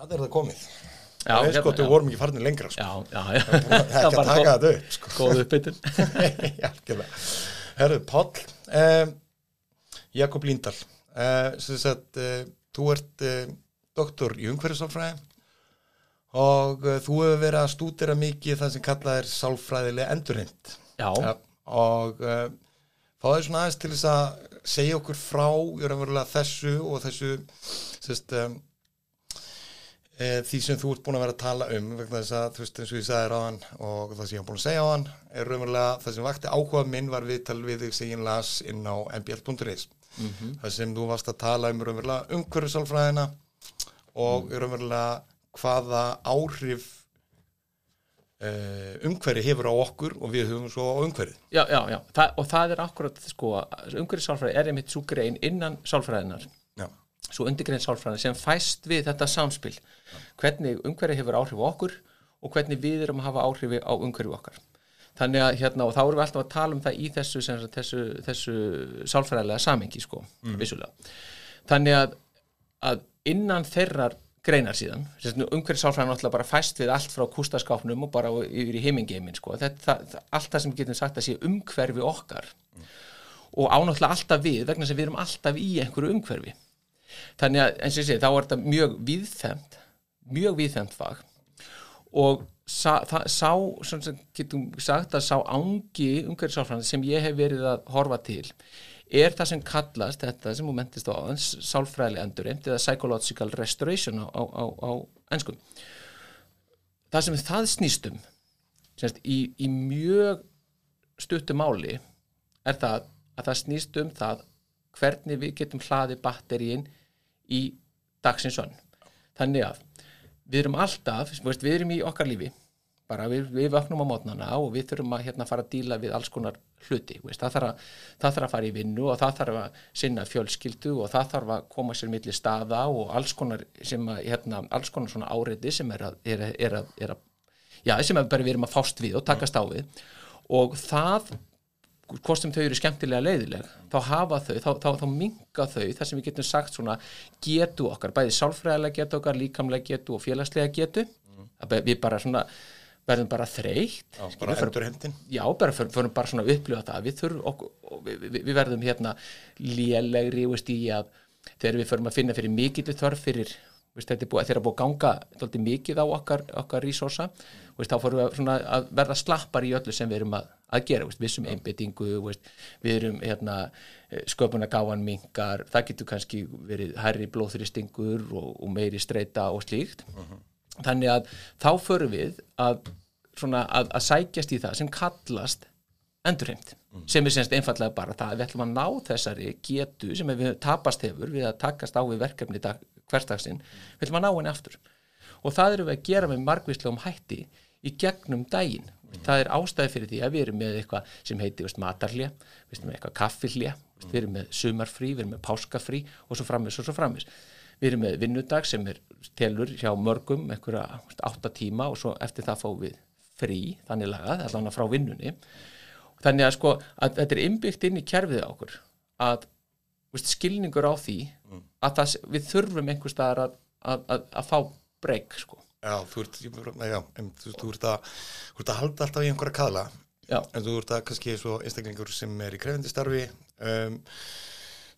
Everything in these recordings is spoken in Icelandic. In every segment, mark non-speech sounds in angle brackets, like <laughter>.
Það er það komið. Já, það er sko, hérna, þú já. vorum ekki farin lengra, sko. Já, já, já. Það er <laughs> ekki að taka þetta upp, sko. Góð uppbytun. <laughs> Herru, Páll, um, Jakob Líndal, sem sagt, uh, þú ert uh, doktor í umhverfisálfræði og uh, þú hefur verið að stúdira mikið það sem kallað er sálfræðilega endurheimt. Já, Ja, og uh, fáðu svona aðeins til þess að segja okkur frá í raunverulega þessu og þessu sérst, um, því sem þú ert búin að vera að tala um vegna þess að þú veist eins og ég sagði ráðan og það sem ég hef búin að segja á hann er raunverulega það sem vakti áhuga minn var viðtal við þig sem ég las inn á mbl.is Mhm. það sem þú varst að tala um raunverulega umhverfisálfræðina og Mm. raunverulega hvaða áhrif uh, umhverfi hefur á okkur og við höfum svo á umhverfið já, já, já. Þa, og það er akkurat, sko, umhverjum sálfræði er einmitt svo grein innan sálfræðinar, svo undirgrein sálfræðinar sem fæst við þetta samspil. Hvernig umhverju hefur áhrif á okkur og hvernig við erum að hafa áhrifi á umhverju okkar. Þannig að hérna, og þá erum við alltaf að tala um það í þessu, sagt, þessu, þessu sálfræðilega samengi, sko, vissulega. Þannig að, að innan þeirrar greinar síðan, umhverju sálfræðin náttúrulega bara fæst við allt frá kústaskápnum og bara yfir í heimingeimin, sko. Þetta, það, allt það sem getum sagt að sé umhverfi okkar og ánáttúrulega alltaf við, vegna sem við erum alltaf í einhverju umhverfi. Þannig að, eins og ég segi, þá er þetta mjög viðþemt, mjög viðþemt fag. Og sá, það, sá sem getum sagt að sá ángi umhverfisálfræðan sem ég hef verið að horfa til er það sem kallast þetta sem þú mentist á aðeins sálfræðileg endurreimt eða psychological restoration á, á, á, á ennskum það sem það snýstum semst, í, í mjög stuttu máli er það að það snýst um það hvernig við getum hlaðið batteríin í dagsins önn. Þannig að við erum alltaf, við erum í okkar lífi bara við, við vöknum á mótnana og við þurfum að hérna, fara að díla við alls konar hluti veist, það, þarf að, það þarf að fara í vinnu og það þarf að sinna fjölskyldu og það þarf að koma sér milli staða og alls konar, að, hérna, alls konar svona áreiti sem er að, er, er er að já, sem að bara við erum að fást við og takast á við. Og það hvort sem þau eru skemmtilega leiðileg þá hafa þau, þá, þá, þá minga þau það sem við getum sagt svona getu okkar, bæði sálfræðilega getu okkar líkamlega getu og félagslega getu mm. við bara svona verðum bara þreytt Já, bara förum- endurheimtin. já, bara fyrir bara svona að upplifa það við þurfum okkur, og við, við, við verðum hérna lélegri, veist í að þegar við förum að finna fyrir mikill þörf fyrir, veist, þetta er búið, þegar er búið að ganga mikið á okkar, okkar resursa, veist, þá fórum við að verða slappar í öllu sem við erum að, að gera, veist, vissum einbyttingu veist, við erum hérna sköpuna gáan mingar, það getur kannski verið hærri blóðþristingur og, og meiri streyta og slíkt. Þannig að þá förum við að, svona, að, að sækjast í það sem kallast endurheimt sem er semst einfallega bara það að við ætlum að ná þessari getu sem við tapast hefur við að takast á við verkefni dag, hverstagsinn, við ætlum að ná henni aftur. Og það erum við að gera með margvíslegum hætti í gegnum daginn. Það er ástæði fyrir því að við erum með eitthvað sem heiti veist, matarlja, við erum með eitthvað kaffilja við erum með sumarfrí, við erum með páskafrí og svo framvis og svo framvis við erum með vinnudag sem er telur hjá mörgum einhverja átta tíma og svo eftir það fáum við frí þannig lagað, allan frá vinnunni. Þannig að sko að þetta er innbyggt inn í kerfið á okkur að veist, skilningur á því að það, við þurfum einhver staðar að, að, að, að fá breyk sko Já, þú ert, já, em, þú, þú ert að, þú ert að halda alltaf í einhverja kaðla, Já. en þú ert að kannski svo einstaklingur sem er í krefindi starfi, um,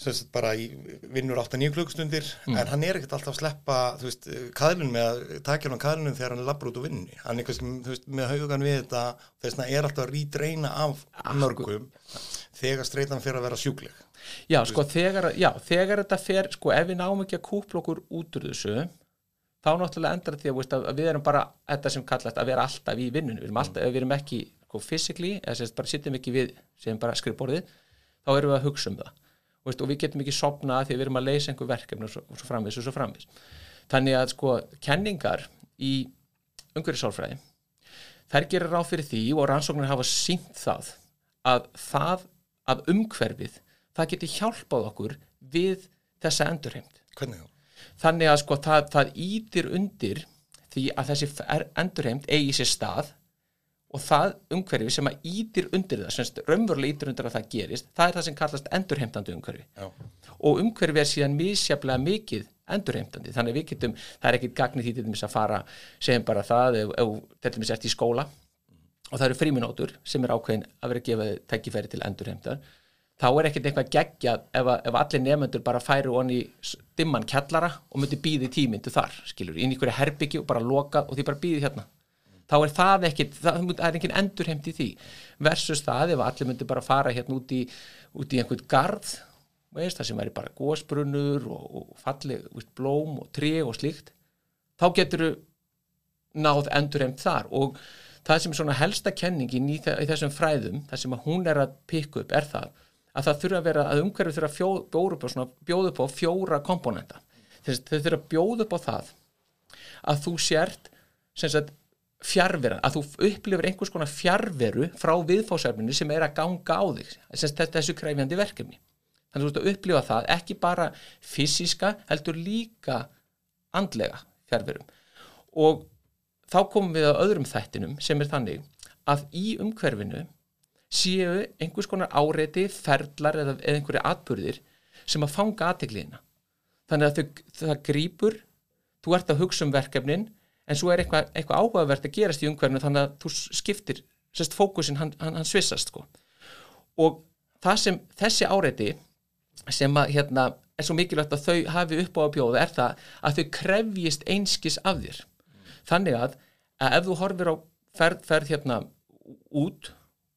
sem bara í vinnur 8-9 klukkustundir, Mm. en hann er ekkert alltaf að sleppa, þú veist, kaðlun með að takja hann kaðlunum þegar hann lappar út úr vinninni. Hann er kannski, þú veist, með haugan við þetta, þess vegna er alltaf að rítreina af mörgum þegar streitan fyrir að vera sjúkleg. Já, sko, þegar, já, þegar þetta fer, sko, ef við náum ekki að kúpla okkur út úr þessu, þá náttúrulega endar því að, veist, að við erum bara þetta sem kallast að vera alltaf í vinnunum. Við erum, alltaf, við erum ekki sko, physically, eða bara sittum ekki við sem bara skrifborðið, þá erum við að hugsa um það. Veist, og við getum ekki sopnað því að við erum að leysa einhver verkefni og svo, og svo framvis og svo framvis. Þannig að, sko, kenningar í umhverfisálfræði, þær gerir ráð fyrir því og rannsóknir hafa sínt það að það að umhverfið það geti hjálpað okkur við þessa endurheimt. Hvernig þá? Þannig að sko það, það ítir undir því að þessi endurheimt eigi sér stað og það umhverfi sem að ítir undir það, semst raunverulega ítir undir að það gerist, það er það sem kallast endurheimtandi umhverfi. Já. Og umhverfi er síðan misjaflega mikið endurheimtandi þannig við getum, það er ekkit gagnið því til dæmis að fara, segjum bara það ef, ef til dæmis ert í skóla og það eru fríminótur sem er ákveðin að vera að gefa tækifæri til endurheimtar þá er ekkert eitthvað geggja ef, ef allir nefnendur bara færu onni dimman kjallara og myndi býði tímyndu þar, skilur, inn í hverju herbyggi og bara loka og því bara býði hérna. Þá er það ekkert, það er engin endurheimt í því versus það ef allir myndi bara fara hérna út í, út í einhvern garð, veist það sem er bara gósbrunnur og, og falli veist, blóm og tré og slíkt þá getur náð endurheimt þar. Og það sem er svona helsta kenningin í, í þessum fræðum, það sem hún er að pikka upp er það að það þurfa að vera að umhverfið þurfa að fjó, bjóða, upp á, bjóða upp á fjóra komponenta. Þess að þau þurfa að bjóða upp á það að þú sért sagt, fjárvera, að þú upplifir einhvers konar fjárveru frá viðfásefninu sem er að ganga á þig sagt, þessu kræfjandi verkefni. Þannig að þú ert að upplifa það ekki bara fysiska heldur líka andlega fjárverum og þá komum við að öðrum þættinum sem er þannig að í umhverfinu séu einhvers konar áreiti, ferlar eða, einhverju atbyrðir sem að fanga aðtegliðina. Þannig að þau, það grýpur, þú ert að hugsa um verkefnin en svo er eitthvað, eitthvað áhugavert að gerast í umhverfinu þannig að þú skiptir, sérst fókusin hann, hann, hann svissast sko. Og sem þessi áreiti sem að hérna er svo mikilvægt að þau hafi upp á að bjóða er það að þau krefjist einskis af þér. Þannig að, að ef þú horfir á ferð, ferð hérna út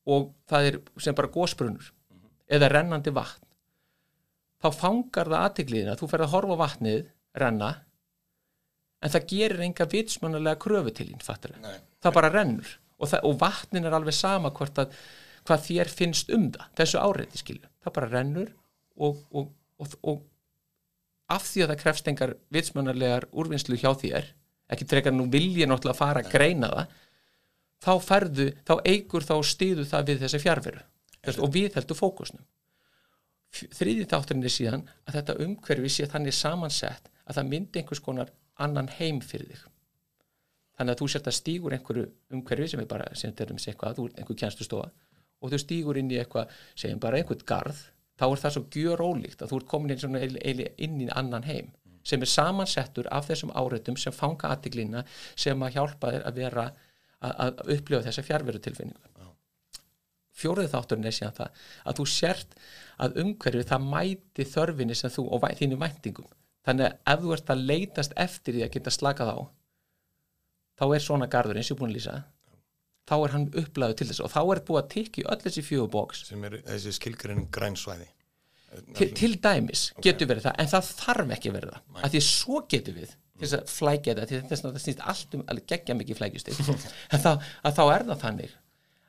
og það er sem bara gósbrunur mm -hmm. eða rennandi vatn þá fangar það aðtigliðina þú fer að horfa vatnið renna en það gerir enga vitsmjönulega kröfu til þín það bara rennur og, það, og vatnin er alveg sama að hvað þér finnst um það þessu áreiti skilju, það bara rennur og, og, og af því að það krefst engar vitsmjönulegar úrvinnslu hjá þér ekki frekar nú vilja náttúrulega að fara að greina það þá ferðu, þá eigur þá stýðu það við þessi fjárveru og við heldur fókusnum. Þriði þátturinn er síðan að þetta umhverfi sé þannig samansett að það myndi einhvers konar annan heim fyrir þig. Þannig að þú sért að stýgur einhverju umhverfi sem er bara, sem er um sig eitthvað, þú er einhver kjænstustofa og þú stýgur inn í eitthvað, segjum bara einhvern garð, þá er það svo gjör ólíkt að þú ert komin inn, inn, inn í annan heim sem er samansettur af þessum áreitum sem fanga aðtiglina sem að hjálpa þér að vera að upplifa þessa fjárveru tilfinningu. Fjórið þátturinn er síðan það að þú sért að umhverfið það mæti þörfinni sem þú og þínu væntingum. Þannig að ef þú ert að leitast eftir því að geta slakað á þá er svona gardur eins og búin að lýsa þá er hann upplæðu til þess. Og þá er búið að tikki öll þessi fjögubóks sem er þessi skilgrinning grænsvæði til, til dæmis okay. getur verið það en það þarf ekki verið það. Að því svo getur við til þess að flækja þetta til þess að það snýst allt um að gegja mikið flækjustig. <laughs> En þá, þá er það þannig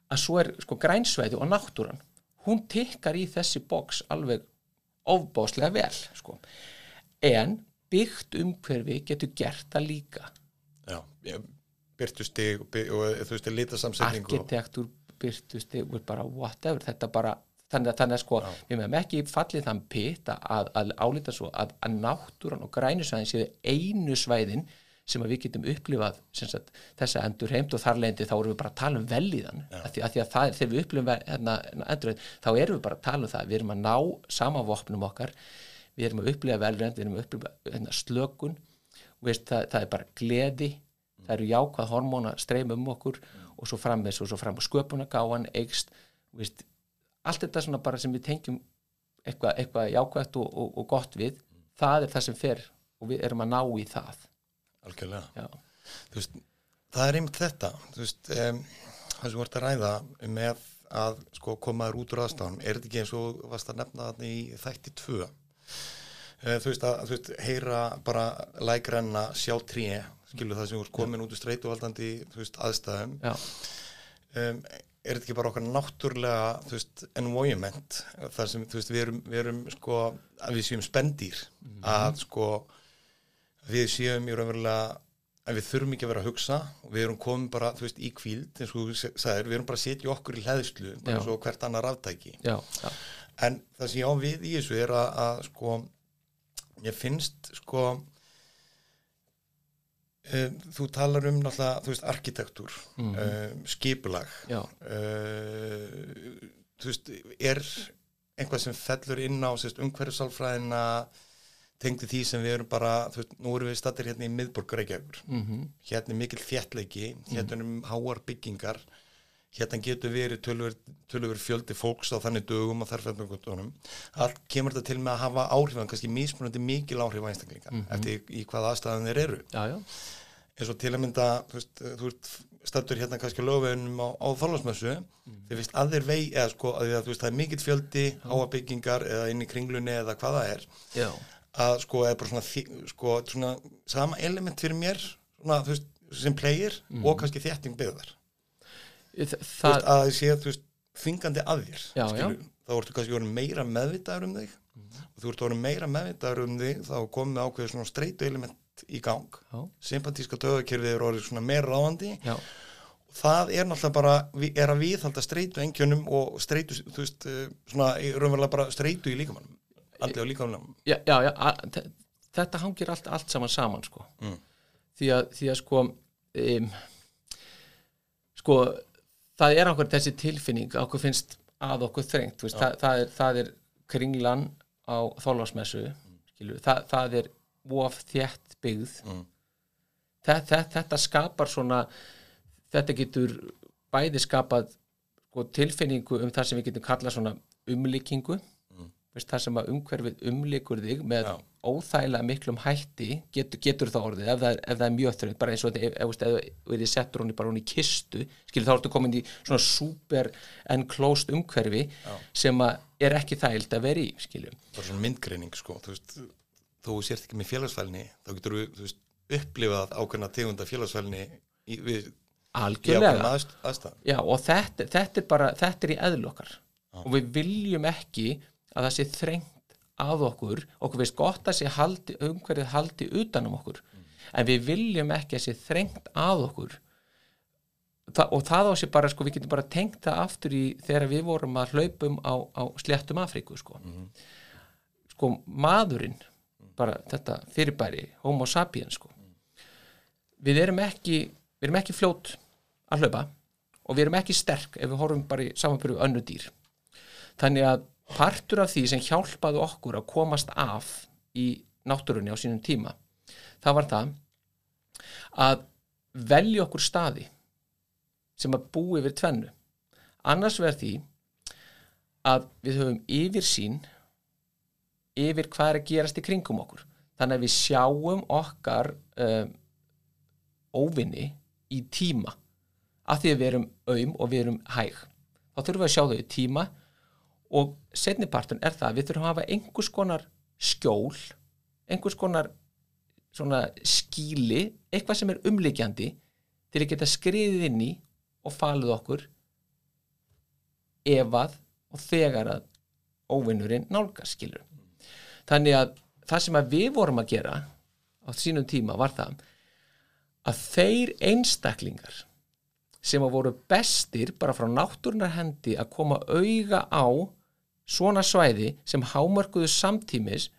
að svo er sko grænsveiði og náttúran hún tikkar í þessi boks alveg ofbáslega vel sko. en byggt umhverfi getur gert það líka. Já, byrtustig og, og þú veist, litasamsetning Arkitektur, byrtustig bara whatever, þetta bara þannig þannig að sko, Já. við meðum ekki fallið þann pitt að, að álita svo að, að náttúran og grænusvæðin séu einu svæðin sem við getum upplifað sagt, þessa endur heimt og þar leindi þá erum við bara að tala um vel í þann að því, því að það, þegar við upplifum hérna, endur þá erum við bara að tala um það. Við erum að ná samavopnum okkar við erum að upplifa velrend, við erum að upplifa hérna, slökun. Veist, það, það er bara gleði það eru jákvæð hormóna streym um okkur og svo fram með svo fram og sköpunagáan eigst veist, allt þetta svona bara sem við tengjum eitthvað, eitthvað jákvægt og, og, og gott við það er það sem fer og við erum að ná í það. Algjörlega. Veist, Það er einmitt þetta. Veist, um, það sem vart að ræða með að sko, komaður út úr aðstafnum er þetta ekki eins og varst að nefna þarna í þætti tvö? Uh, þú veist að þú veist, heyra bara lækrenna sjá tríi skilu það sem voru komin út úr streytuvaldandi aðstæðum. Um, er þetta ekki bara okkar náttúrlega þú veist, environment þar sem þú veist, við erum, við erum sko, að við séum spendýr mm -hmm. að sko við séum í raunverulega að við þurfum ekki að vera að hugsa við erum komin bara, þú veist, í kvíld eins og þú sagðir, við erum bara að setja okkur í hlæðslu bara svo hvert annar ráttæki en það sem ég á við í þessu er að, að sko ég finnst sko þú talar um náttúrulega, þú veist, arkitektúr mm -hmm. uh, skipulag uh, þú veist, er einhvað sem fellur inn á umhverfsálfræðina tengdi því sem við erum bara, þú veist, nú erum við stattir hérna í miðborg Reykjavíkur, mm hérna er mikil þéttleiki, hérna er um háar byggingar, hérna getur verið tölver fjöldi fólks á þannig dögum og þarfætnum allt kemur þetta til með að hafa áhrif en kannski mismunandi mikil áhrif á einstaklinga eftir í hvað aðstæðan þeir eru. Já, já, eins og til að mynda þú veist, þú ert stattur hérna kannski lögveginum á, á þorlásmessu þið veist að þeir vei eða sko að að veist það er mikill fjöldi áabyggingar eða inn í kringlunni eða hvað það er. Já, að sko er bara svona, sko, svona sama element fyrir mér svona, veist, sem player og kannski þétting byggðar Þa, veist, að sé þú veist, þingandi að þér Já, skilur, þá ertu kannski orðin meira meðvitaður um þig. Og þú ert orðin meira meðvitaður um þig þá komið ákveður svona streitu element í gang. Já, sympatíska töðakjörfið er orðið svona meira ráðandi. Já, það er náttúrulega bara, er að viðhalda streitu engjönum og streitu, þú veist, eh, svona raunverulega bara streitu í líkamannum andlega og líkamannum já, já, já þetta hangir allt, allt saman saman sko. Mm. því, að, því að sko um, sko það er okkur þessi tilfinning okkur finnst að okkur þrengt veist, það, það, er, það er kringlan á þólasmessu mm. það, það er of þétt byggð Mm. þetta, þetta skapar svona þetta getur bæði skapað sko, tilfinningu um það sem við getum kallað svona umlíkingu veist, það sem að umhverfið umlíkur þig með Já. Óþægilega miklum hætti getur, getur það orðið ef það, er, ef það er mjög þrönd bara eins og þetta, ef, ef, ef, þið settur hún bara hún í kistu skilur þá ertu komin í svona super enclosed umhverfi sem að er ekki þægild að vera í skilur bara svona myndgreining sko. Þú veist, þú sért ekki með félagsfælni þá getur þú, þú veist, upplifað ákveðna tegunda félagsfælni í, við, í ákveðna aðst, aðstæðum Já, og þetta, þetta er bara, þetta er í eðl okkar. Og við viljum ekki að það sé þrengt að okkur okkur veist gott að sé haldi, umhverfið haldi utan um okkur. En við viljum ekki að sé þrengt að okkur. Þa, og það á sér bara, sko, við getum bara tengt það aftur í þegar við vorum að hlaupum á, á sléttum Afríku, sko. Sko, maðurinn bara þetta fyrirbæri, homo sapiens, sko. Við erum ekki við erum ekki fljót að hlaupa og við erum ekki sterk ef við horfum bara í samanbyrju önnu dýr. Þannig að partur af því sem hjálpaði okkur að komast af í náttúrunni á sínum tíma það var það að velja okkur staði sem að búi yfir tvennu. Annars verð því að við höfum yfir sín yfir hvað er að gerast í kringum okkur. Þannig að við sjáum okkar um, óvinni í tíma. Af því að við erum aum og við erum hæg. Þá þurfum við að sjá þau í tíma og setnipartun er það að við þurfum að hafa einhvers konar skjól einhvers konar skíli eitthvað sem er umlíkjandi til að geta skriðið inn í og falið okkur ef að og þegar að óvinnurinn nálgast skilur þannig að það sem að við vorum að gera á sínum tíma var það að þeir einstaklingar sem að voru bestir bara frá náttúrunar hendi að koma auga á svona svæði sem hámörkuðu samtímis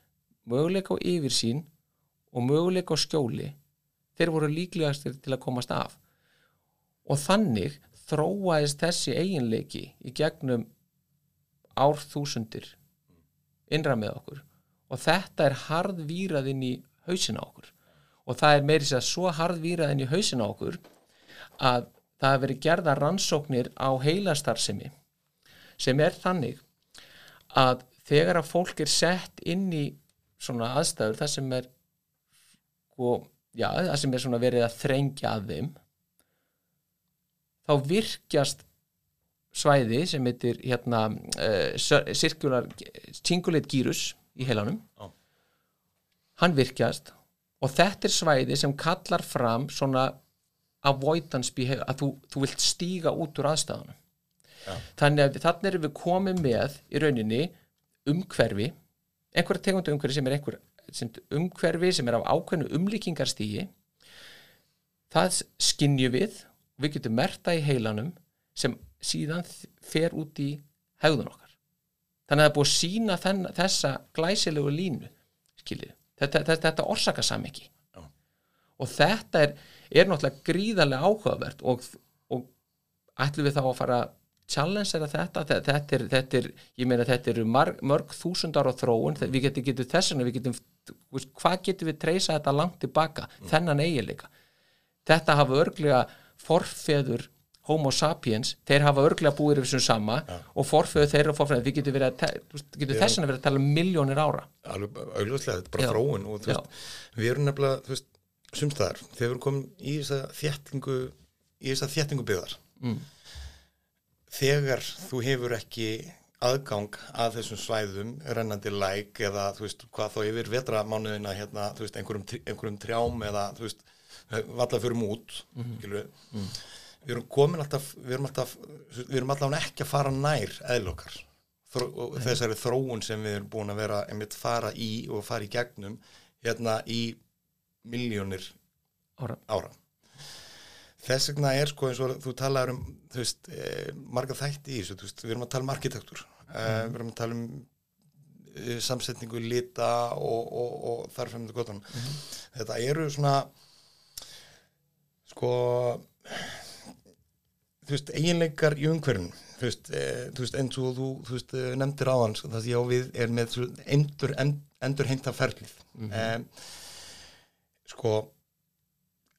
möguleika á yfirsýn og möguleika á skjóli þeir voru líklegastir til að komast af. Og þannig þróaðist þessi eiginleiki í gegnum árþúsundir innra með okkur. Og þetta er harðvýrað inn í hausina á okkur. Og það er meiri sér svo harðvýrað inn í hausina á okkur að það hefur verið gerða rannsóknir á heilastarfsemi sem er þannig að þegar að fólk er sett inn í svona aðstæður það sem er og, já, það sem er svona verið að þrengja að þeim þá virkjast svæði sem heitir hérna uh, circular cingulate gyrus í heilanum Já. hann virkjast og þetta er svæði sem kallar fram svona avoidance behavior að þú, þú vilt stíga út úr aðstæðanum Já. þannig að þannig erum við komið með í rauninni umhverfi einhverja tegundu umhverfi sem er einhver sem umhverfi sem er af ákveðnu umlíkingarstígi það skinju við við getum merta í heilanum sem síðan fer út í hegðun okkar þannig að það er búið að sína þenn, þessa glæsilegu línu skiljið, þetta, þetta, þetta orsaka samingi Já. og þetta er, er náttúrulega gríðarlega áhugavert og, og ætlum við þá að fara að challengera þetta, þetta, þetta er, þetta er ég meina þetta eru marg, mörg þúsundar á þróun, við getum, getum þess vegna við getum hvað getum við treysa þetta langt tilbaka, þennan eiginleika? Þetta hafa örglega forfeður homo sapiens, þeir hafa örglega búið yfir þessum sama og forfeður þeirra og forfeður, við getum, verið að, getum þess að vera að tala um miljónir ára. Alveg augljóslega, þetta er bara Já. þróun og veist, við erum nefnilega, þú veist, sumstaðar, þegar við erum komin í þessa þéttingu í þessa þéttingu byggðar Mm. Þegar þú hefur ekki aðgang að þessum svæðum rennandi læk eða þú veist, hvað þá yfir vetramánuðina hérna, þú veist, einhverjum, einhverjum trjám eða þú veist, valla fyrir út mm. Við erum komin alltaf við erum alltaf, við erum alltaf ekki að fara nær eðlokkar þessari þróun sem við erum búin að vera einmitt fara í og fara í gegnum hérna í miljónir ára. ára þess vegna er sko eins og þú talar um þú veist, eh, marga þætti í þessu veist, við erum að tala um arkitektur. Eh, við erum að tala um eh, samsetningu lita og, og, og þar fremdu gotan þetta eru svona sko þú veist, eiginleikar í umhverfum þú veist, e, þú veist eins og þú, þú veist, eh, nefndir áðan sko, það sem ég á við er með endur, end, endur heimta ferlið. Mm sko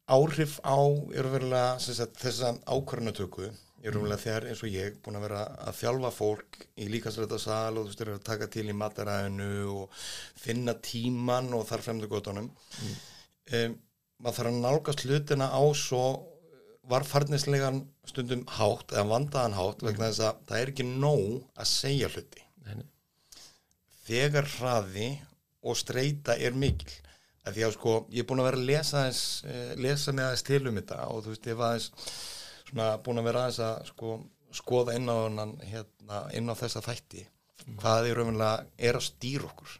áhrif á eru verulega sem sagt, þessa ákvarðanatöku eru verulega þegar eins og ég búin að vera að þjálfa fólk í líkastrættasal og þú eru að taka til í mataræðinu og finna tíman og þar fremdu góðunum um, maður þarf að nálgast hlutina á svo varfarnislegan stundum hátt eða vandaðan hátt vegna þess að það er ekki nóg að segja hluti. Nei, þegar hraði og streyta er mikil því að sko ég er búin að vera að lesa aðeins, eh, lesa með aðeins til um þetta og þú veist ég var aðeins svona búin að vera aðeins að sko skoða inn á, hennan, hérna, inn á þessa þætti. Hvað er raunverulega er að stýra okkur?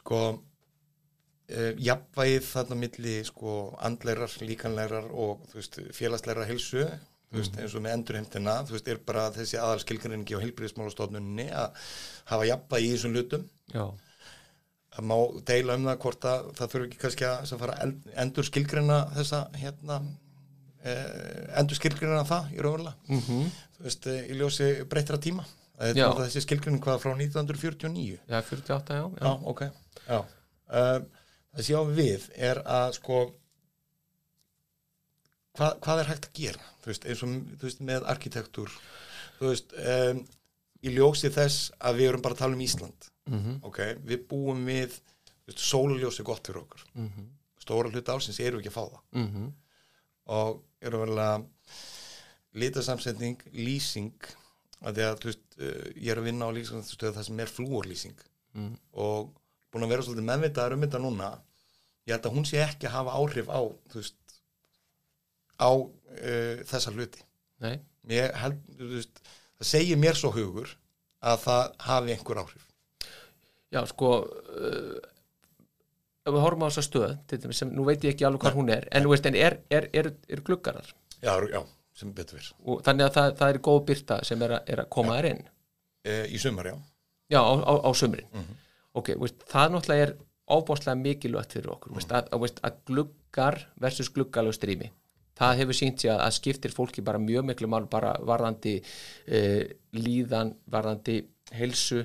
Sko uh, jafnvægið þarna milli sko andleirar, líkanleirar og þú veist félagsleira hilsu þú veist eins og með endurheimtina þú veist er bara þessi aðal skilgrinningi á heilbríðismálastofnunni að hafa jafnvægi í þessum hlutum. Já, það má deila um það hvort að það þurfi ekki kannski að fara að end- endur skilgrina þessa hérna eh, endur skilgrina það í raunverulega mm -hmm. þú veist, eh, í ljósi breyttra tíma þetta Já. er þessi skilgrin hvað frá 1949 já 48, já, já. já, ok já. Það sé á við er að sko hvað, hvað er hægt að gera þú veist, eins og veist, með arkitektur þú veist um, í ljósi þess að við erum bara að tala um Ísland Mm ok, við búum við sóluljós er gott fyrir okkur. -hmm. stóra hluti ásins eru ekki að fá það. Mm -hmm. og eru verulega litasamsetning, lýsing að því að veist, uh, ég er að vinna á lýsingastöðu það sem er flúorlýsing. Mm. og búin að vera svolítið meðvitaður um þetta núna. Ég held að hún sé ekki að hafa áhrif á veist á uh, þessa hluti. Held, veist, það segir mér svo hugur að það hafi einhver áhrif já, sko uh, ef við horfum á þessa stöð dæmis sem, nú veit ég ekki alveg hvað hún er en, veist, en er, er, er, er gluggarar já, já, sem betur fyrir og þannig að það, það er góð byrta sem er að, er að koma þær inn? E, í sumar, já. Já, á, á, á sömrin Mhm. ok, veist, það náttúrulega er ábáslega mikilvægt fyrir okkur veist, að, að, veist, að gluggar versus gluggalöst rými það hefur sínt sér að, að skiptir fólki bara mjög miklu mál bara varðandi uh, líðan, varðandi heilsu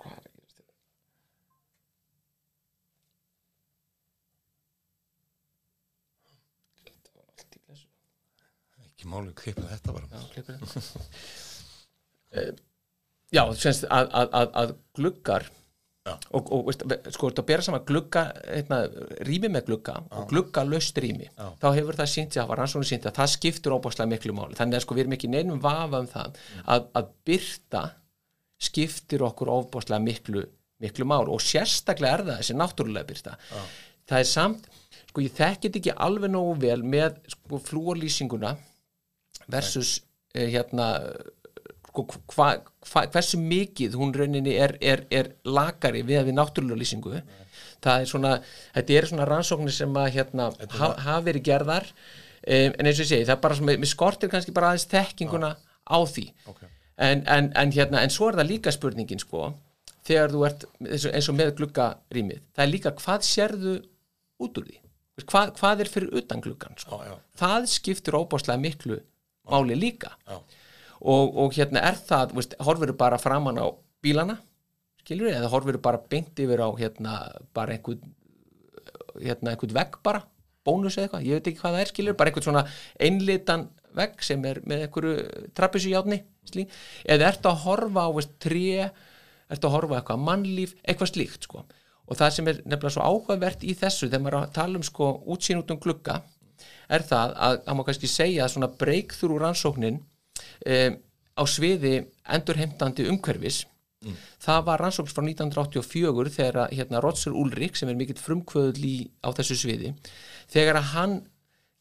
hvað er að gerast hérna? þetta var allt í glesu ekki máli að klippa þetta bara. Já, þetta. <laughs> Eh, Já, semst að, að, að, að gluggar Já. og, og veist, sko, þetta bera saman glugga hérna, rými með glugga og glugga löst rými, Já. þá hefur það sínt að rannsóknir sínt að það skiptur óbáslega miklu máli. Þannig að sko við erum ekki í neinum vafa um það að, að byrta skiptir okkur óbáslega miklu miklu mál og sérstaklega er það þessi náttúrulega byrta það er samt, sko ég þekkit ekki alveg nógu vel með sko flúorlýsinguna versus eh, hérna sko, hva, hva, hversu mikið hún rauninni er, er, er lakari við að við náttúrulega lýsingu það er svona, þetta er svona rannsóknir sem að hérna ha, hafa verið gerðar. Um, en eins og ég segi, það er bara svona, mér skortir kannski bara aðeins þekkinguna á því. Okay. en, en, en hérna, en svo er það líka spurningin sko, þegar þú ert eins og, með gluggarýmið, það er líka hvað sérðu út úr því? Hvað, hvað er fyrir utan gluggan sko? já, já, það skiptir óbáslega miklu máli líka. Og, og hérna er það, veist, horfir bara framan á bílana skilur eða horfir bara beint yfir á hérna bara einhvern hérna einhvern vegg bara, bónus eða eitthvað ég veit ekki hvað það er skilur, bara einhvern svona einlitan vegg sem er með einhverju trappisu játni, eða ertu að horfa á tré, ertu að horfa á eitthvað mannlíf, eitthvað slíkt sko. Og það sem er nefnilega svo áhugavert í þessu þegar maður að tala um sko útsýn út um glugga er það að, að maður kannski segja að svona breykþúr rannsóknin um, á sviði endurheimtandi umhverfis mm. það var rannsókn frá 1984 þegar að hérna, Roger Ulrik sem er mikill frumkvöðl í á þessu sviði þegar að hann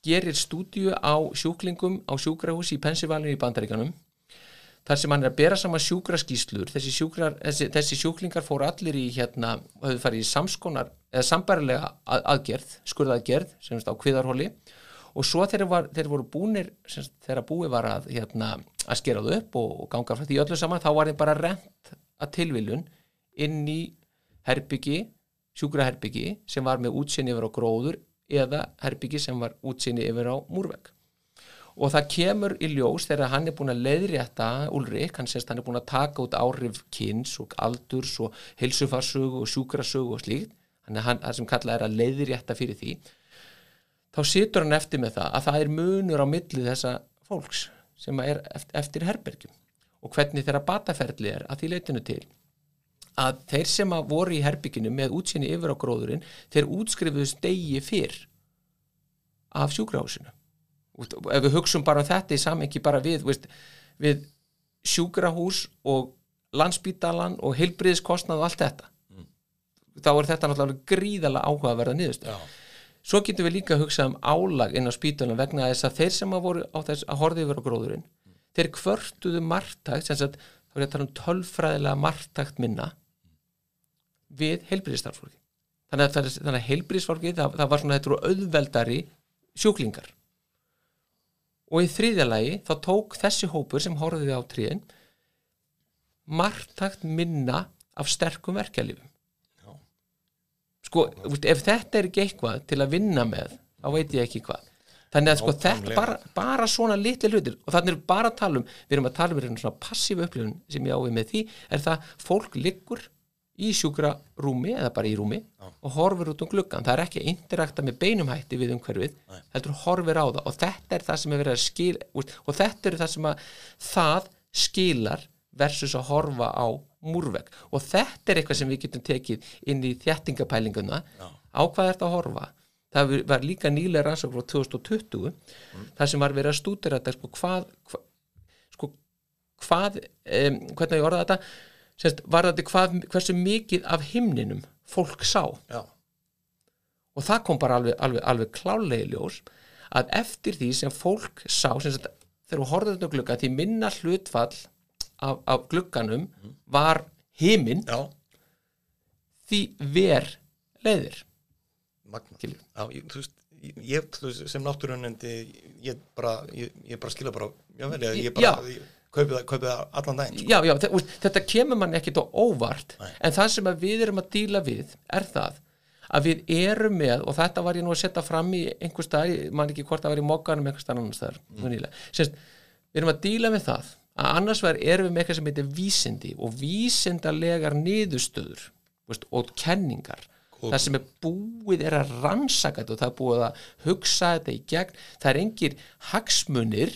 gerir stúdíu á sjúklingum á sjúkrahús í Pennsylvania í Bandaríkanum þar sem hann er að bera saman sjúkraskíslur þessi, sjúkrar, þessi, þessi sjúklingar fóru allir í hérna, höfðu farið í samskonar eða sambarilega að, aðgerð skurðaðgerð, semst á kviðarhóli og svo þegar, var, þegar voru semst, þegar búið var að, hérna, að skera þau upp og, og ganga frá því öllu saman þá var þeim bara rent að tilviljun inn í herbyggi sjúkraherbyggi sem var með útsinni yfir á gróður eða herbyggi sem var útsinni yfir á múrvegg. Og það kemur í ljós þegar hann er búin að leiðrétta Ulrik, hann sést hann er búin að taka út áhrif kynns og aldurs og hilsufarsögu og sjúkrasögu og slíkt. Þannig að hann, sem kallað er að leiðrétta fyrir því þá situr hann eftir með það að það er munur á millið þessa fólks sem er eftir herbergjum og hvernig þeirra bataferðli er að því leitinu til. Að þeir sem að voru í herbygginu með útsinni yfir á gróðurinn þeir útskrifuðust degi fyrr af sjúkrahúsinu. Ef við hugsun bara um þetta í samengi bara við, veist, við sjúkrahús og landsbítalan og heilbriðiskostnað og allt þetta mm. þá er þetta náttúrulega gríðalega áhugaverða niðurst svo getum við líka að hugsa um álag inn á spítalunum vegna þess að þeir sem að voru á þess að horfið yfir á gróðurinn þeir kvörtuðu margtækt þá er þetta um tölfræðilega margtækt minna við heilbriðistarfólki þannig að, að heilbriðisfólki það, það var svona þetta eru auðveldari sjúklingar. Og í þriðja lagi þá tók þessi hópur sem horfiði á tríðin margtakt minna af sterkum verkeflifum sko, ef þetta er ekki eitthvað til að vinna með þá veit ég ekki hvað. Þannig að sko þetta bara, bara svona litli hlutir. Og þannig er bara að tala um við erum að tala um svona passífu upplifun sem ég ávið með því er það fólk liggur í sjúkra rúmi eða bara í rúmi Já. og horfir út um gluggan það er ekki að interakta með beinumhætti við umhverfið heldur horfir á það. Og þetta er það sem er verið að skil og þetta er það sem að það skilar versus að horfa á múrvegg. Og þetta er eitthvað sem við getum tekið inn í þjættingapælinguna á hvað er þetta að horfa? Það var líka nýlega rannsók frá 2020 mm. það sem var verið að stúdira þetta sko hvað, hvað sko hvað um, hvernig ég orða þetta? Sérst, var þetta hvað, hversu mikið af himninum fólk sá. Já. og það kom bara alveg, alveg, alveg klálegi ljós að eftir því sem fólk sá sérst, þegar við horfum þetta glugga því minna hlutfall af, af glugganum var himinn. Því ver leiðir. Magna Já, ég, þú veist, ég, þú veist sem náttúrunendi ég bara, ég, ég bara skilja bara, já vel, ég bara Já. kaupið það, allan daginn sko. Já, já, þetta kemur mann ekkit á óvart Nei. en það sem við erum að díla við er það að við erum með og þetta var ég nú að setja fram í einhver stað, mann ekki hvort að vera í mokkanum einhver stað annars þar mm. Við erum að díla með það að annars verður erum við með eitthvað sem heitir vísindi og vísindalegar niðurstöður veist, og kenningar Kók. það sem er búið er að rannsaka þetta og það er búið að hugsa þetta í gegn það er engir hagsmunir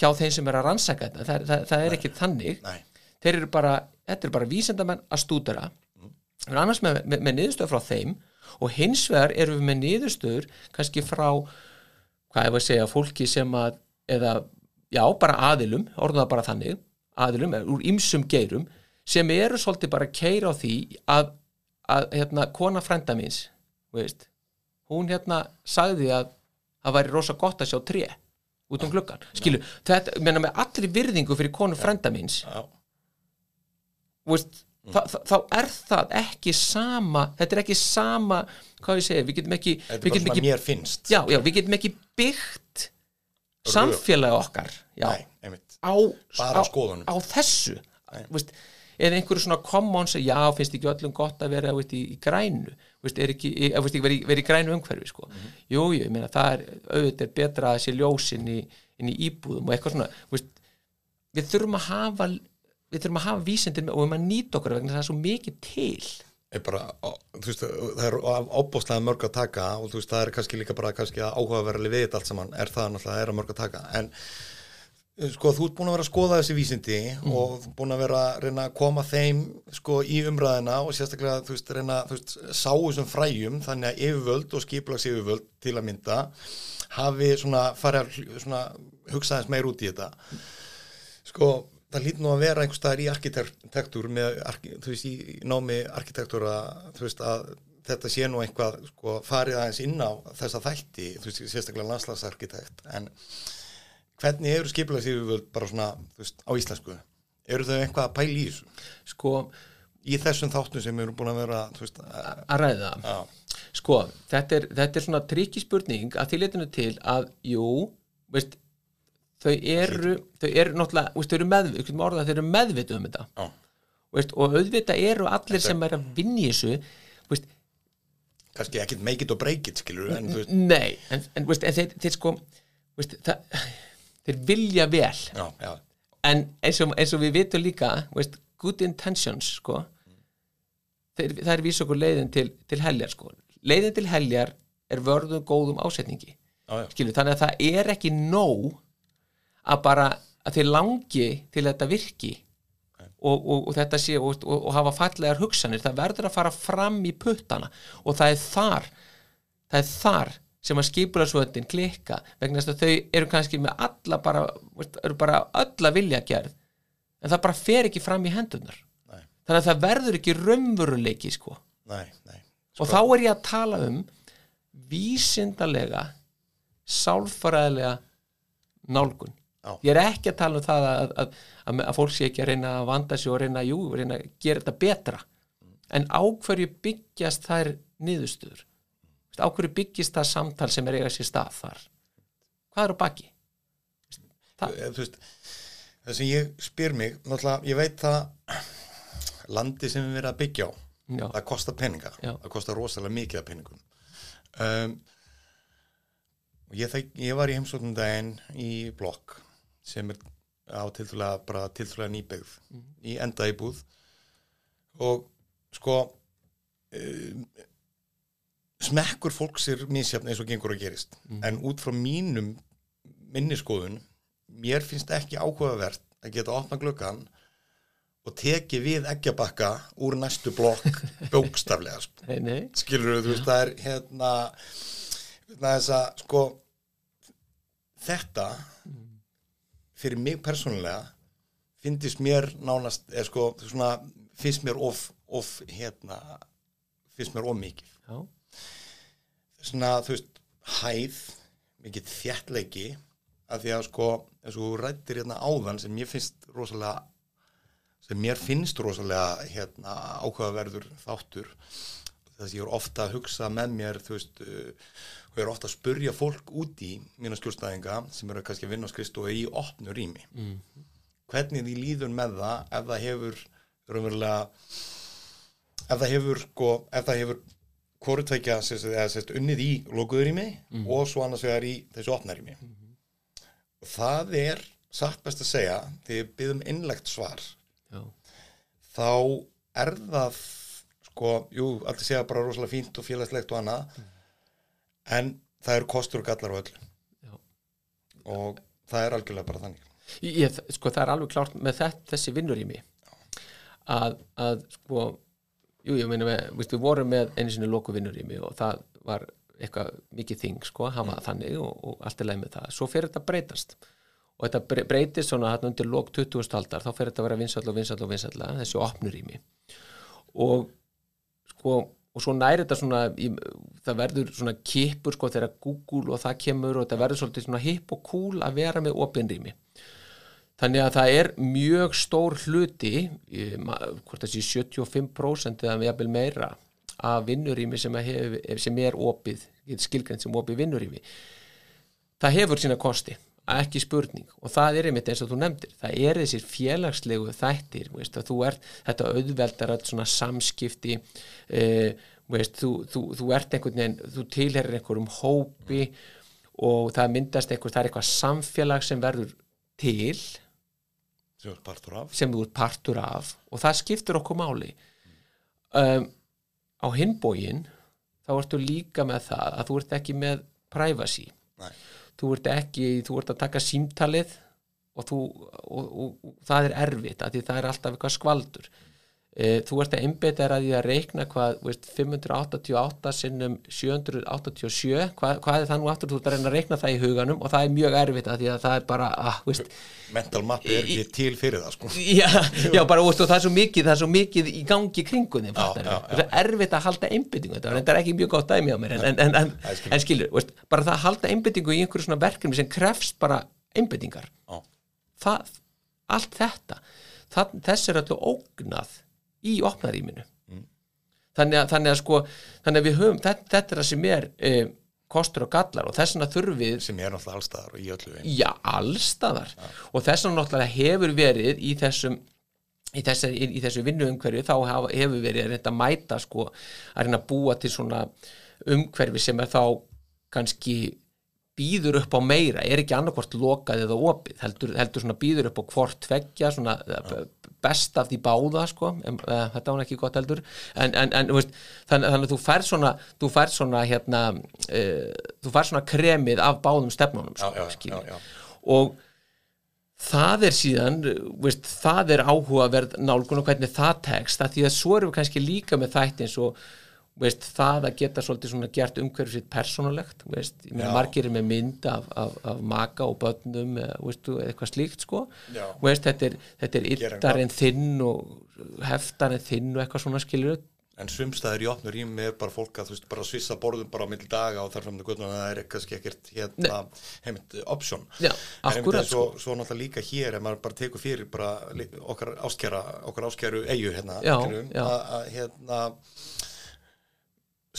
hjá þeim sem er að rannsaka þetta það, það, það er ekki þannig Nei. þeir eru bara, þetta eru bara vísendamenn að stúdara mm. erum annars með, með, með niðurstöður frá þeim og hins vegar eru við með niðurstöður kannski frá hvað var að segja, fólki sem að eða, já, bara aðilum orðuða bara þannig, aðilum úr ymsum geirum, sem eru svolítið bara að keira á því að, að hérna, kona frænda míns veist, hún hérna sagði að það væri rosa gott að sjá tré út um gluggan skilu, þetta, menna með allri virðingu fyrir konu frænda míns veist, mm. þa, þá er það ekki sama þetta er ekki sama, hvað ég segi við getum ekki, við getum ekki já, já, við getum ekki byggt samfélagi okkar já, Nei, á, á, á þessu veist, eða einhverju svona commons já, finnst ekki öllum gott að vera veist, í, í grænu? Veist, er ekki, ekki verið veri í grænu umhverfi sko. mm -hmm. jú, jú, ég meina það er auðvitað er betra að sé ljós inn í, í íbúðum og eitthvað svona veist, við þurfum að hafa við þurfum að hafa vísindin og við maður nýta okkur vegna það er svo mikið til. er bara, veist, það er ábúslega mörg að taka og veist, það er kannski líka bara kannski að áhugaverðli við þetta allt saman, er það náttúrulega, er að mörg að taka. En sko, þú ert búin að vera að skoða þessi vísindi og þú ert búin að vera að reyna að koma þeim sko í umræðina og sérstaklega, þú veist, reyna, þú veist, sá þessum fræjum, þannig að yfirvöld og skiplags yfirvöld til að mynda hafi svona farið að hugsa þess meir út í þetta. Sko, það lít nú að vera einhvers staðar í arkitektur með, þú veist, í námi arkitektur að, þú veist, að þetta sé nú einhvað, sko, farið aðeins inn á þessa þætti, þú veist, sérstaklega landslagsarkitekt, en hvernig eru skipulagsýfuvöld bara svona, þú veist, á íslensku? Eru þau eitthvað að pæla í þessu? sko Í þessum þáttum sem eru búin að vera, þú veist, að, að ræða já, Sko, þetta er, þetta er svona trikki spurning að því leitinu til að, jú, veist, þau eru, þau eru náttúrulega, veist, þau eru orðað að þau eru meðvituð um þetta. já, Veist, og auðvitað eru allir sem er að vinna í þessu, veist, kannski ekkit make it or break it, skilur en nei, en, en, veist, en þeir, þeir sko, veist, það, þeir vilja vel, já, já, en eins og, eins og við vitum líka, veist, good intentions, sko, þeir, það er vísa okkur leiðin til, til heljar, sko. Leiðin til heljar er vörðum góðum ásetningi. já, skilur, þannig að það er ekki nóg að bara að þeir langi til þetta virki og, og, og þetta sé og, og, hafa fallegar hugsanir, það verður að fara fram í puttana og það er þar það er þar sem að skipularsvöndin klikka vegna þess að þau eru kannski með alla bara, eru bara öll að vilja gerð en það bara fer ekki fram í hendunar nei, þannig að það verður ekki raunveruleiki sko. Nei, nei, og þá er ég að tala um vísindalega sálfræðilega nálgun Já. ég er ekki að tala um það að, að, að, að fólk sé ekki að reyna að vanda sig og reyna, jú, reyna að gera þetta betra. En á hverju byggjast þær niðurstöður? Veist, á hverju byggist það samtal sem er eiga sér stað þar? Hvað er á baki? Það- Eh, veist það sem ég spyr mig, náttúrulega ég veit það landi sem við erum að byggja á Já, það kostar peninga, Já. það kostar rosalega mikið af peningum. Um, ég, ég var í heimsóknum daginn í blokk sem er á tiltrúlega bara tiltrúlega nýbyggð í enda íbúð. Og sko um, smekkur fólks er misjafn eins og gengur að gerist. En út frá mínum minniskoðun mér finnst ekki áhugavert að geta opna gluggan og teki við eggjabakka úr næstu blokk <laughs> bókstaflega sko. nei, nei, skilur þú veist það er hérna þess að sko þetta fyrir mig persónulega finnst mér nánast er sko svona finnst mér of, of hérna finnst mér of mikið. Já, svona þú veist hæð mikið þjættleiki að því að sko eins og rættir hérna áðan sem mér finnst rosalega sem mér finnst rosalega hérna áhugaverður þáttur þess að ég er ofta að hugsa með mér þú veist uh, og ég er ofta að spurja fólk út í mína skjólstæðinga sem eru kannski að vinna á skristofu í opnu rými. Mm. hvernig því líður með það ef það hefur raunverulega ef það hefur sko, ef það hefur hvoru tvekja eða sérst unnið í lokuður í mig og svo annars vegar í þessu opnar í mig og það er satt best að segja þegar ég byggðum innlegt svar já, þá er það sko, jú, allir segja bara rosalega fínt og félagslegt og annað. En það eru kostur og gallar og öll já. og það er algjörlega bara þannig. Ég, sko það er alveg klárt með þetta, þessi vinnur í mig að, að sko jú, ég meina við, veist, við vorum með einu sinni loku vinnur í mig og það var eitthvað mikið þing sko, hafa þannig og, og allt er leið með það, svo fer þetta að breytast. Og þetta bre- breytist svona hann undir lok 20. aldar, þá fer þetta að vera vinsall og vinsall og vinsall, þessi opnur í mig og sko og svo næri þetta svona í, það verður svona kipur sko þegar Google og það kemur og þetta verður svolítið svona hip og cool að vera með opinrými. Þannig að það er mjög stór hluti í- hvort það sé 75% eða jafnvel meira af vinnurými sem, að sem er opið, skilgrænt sem opið vinnurými. Það hefur sína kosti ekki spurning. Og það er einmitt eins og þú nefndir það er þessir félagslegu þættir veist, þú ert, þetta auðveldar að svona samskipti eh, veist, þú, þú, þú ert einhvern veginn þú tilherir einhverjum hópi og það myndast einhver, það er eitthvað samfélag sem verður til sem er partur af. sem þú ert partur af og það skiptir okkur máli. Um, á hinbógin þá ertu líka með það að þú ert ekki með privacy. Nei. Þú ert ekki, þú ert að taka símtalið og, þú, og, og, og það er erfitt það er alltaf eitthvað skvaldur þú ert að einbeita þér að því að reikna hvað veist, 588 sinnum 787 hvað, hvað er það nú aftur, þú ert að reyna að reikna það í huganum og það er mjög erfitt að því að það er bara ah, veist, mental mappi er ekki til fyrir það sko. Já, já, bara, veist, það er svo mikið það er svo mikið í gangi kringunni það er erfitt að halda einbyttingu þetta reyndar ekki mjög gott dæmi á mér en, en, en, en, er skilur. bara það að halda einbyttingu í einhverju svona verkefni sem krefst bara það, allt þetta það, þess er öllu ógnað í opnaríminu Mm. þannig, að, þannig að sko þannig að við höfum, þetta, þetta er það sem er e, kostur og gallar og þess vegna þurfum við sem er náttúrulega allstaðar og í öllu einu Já, allstaðar og þess vegna náttúrulega hefur verið í þessum í þessu, þessu vinnuumhverfi þá hefur verið að reynda að mæta sko, að reyna að búa til svona umhverfi sem er þá kannski býður upp á meira, er ekki annarkvort lokað eða opið, heldur, heldur svona býður upp á hvort tveggja, svona ja. Best af því báða, sko. En, uh, þetta var ekki gott heldur. En, en, en veist, þannig, þannig að þú fær svona þú fær svona hérna uh, þú fær svona kremið af báðum stefnunum, sko, já, já, já. og það er síðan veist, það er áhugaverð nálgun og hvernig það tekst, því að svo erum við kannski líka með þætti eins og veist, það að geta svolítið svona gert umhverfið sitt persónulegt, veist, ég meina margir er með mynd af, af, af maka og börnum eða veist, þú, eitthvað slíkt sko. Já. veist, þetta er, þetta er yttar en þinn og heftar en þinn og eitthvað svona skilur en sumstaðir í opnur rými er bara fólk að þú veist bara svissa borðum bara á milli daga og þar fram til göttuna það er kannski ekkert hérna heimilt option. Já, akkurat, eins og svo náttúrulega líka hér ef maður bara tekur fyrir bara okkar áskjæru eigu hérna að að, hérna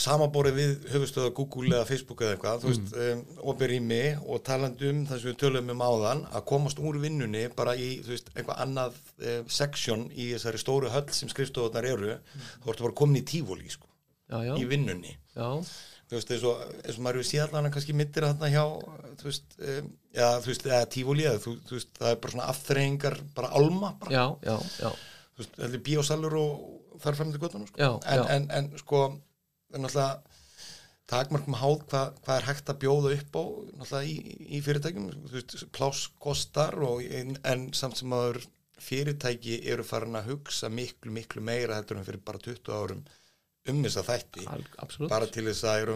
samanborið við höfustöða Google eða Facebook eða eitthvað, þú veist, Mm. um, opið rými og talandi um það sem við tölum um áðan að komast úr vinnunni bara í, þú veist, eitthvað annað um, section í þessari stóru höll sem skrifstofunar eru, þá ertu bara komin í tífóli, sko, já, já, í vinnunni já, þú veist, eins og, eins og maður hefur síðan kannski myndir þarna hjá, þú veist, um, já, þú veist, eða tífóli eða, þú, þú veist, það er bara svona afþreyingar, bara alma, bara, já, já, já, þú veist, heldur bíósalur og þar fram til göttunum, sko. Já, en, já. En, en, sko, er náttúrulega takmarkum háð hvað, hvað er hægt að bjóða upp á, náttúrulega í, í fyrirtækjum, þú veist, pláss kostar og, en, en samt sem aður fyrirtæki eru farin að hugsa miklu, miklu meira heldur en fyrir bara 20 árum um þessa þætti. Al, absolutt. Bara til þess að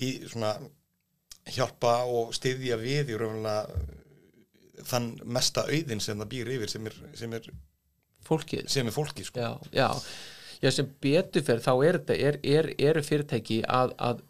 í svona hjálpa og styðja við raunverulega þann mesta auðin sem það býr yfir sem er, sem er, fólkið. sem er fólki sko. já, já, já sem betur fyrir þá er þetta, er, er, eru fyrirtæki að, að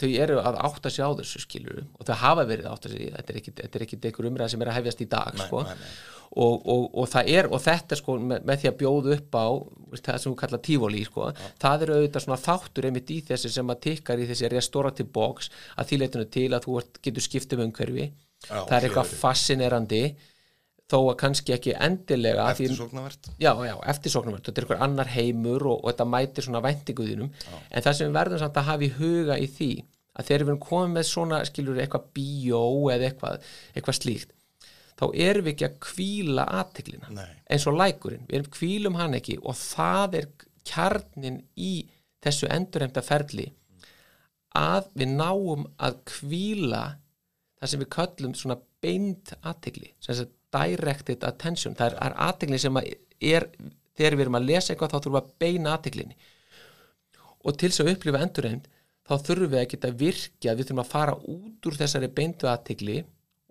þau eru að átta sig á þessu skilur og þau hafa verið að átta sig þetta er ekki, þetta er ekki einhver umræða sem er að hefjast í dag Nei, sko. nei, nei. Og, og, og það er og þetta sko með, með því að bjóða upp á það sem við kalla tífóli sko, það er auðvitað svona þáttur einmitt í þessi sem að tikkar í þessi restorative box að því leitinu til að þú getur skipt um umhverfi. Já, það er eitthvað fascinerandi þó að kannski ekki endilega eftirsóknarvert. Já, já, eftirsóknarvert, þetta er einhver annar heimur og, og þetta mætir svona væntinguðinum. En það sem við verðum samt að hafa í huga í því að þegar við erum komið með svona skilur eitthvað bíó eða eitthvað, eitthvað slíkt þá erum við ekki að kvíla aðtiklina Nei. eins og lækurinn, við erum kvílum hann ekki og það er kjarnin í þessu endurheimta ferli að við náum að kvíla það sem við köllum svona beint aðtikli, sem sagt directed attention, það er, aðtikli sem að er, þegar við erum að lesa eitthvað þá þurfum við að beina aðtiklinni og til þess að upplifa endurheimt þá þurfum við að geta virkjað, við þurfum að fara út úr þessari beintu aðtikli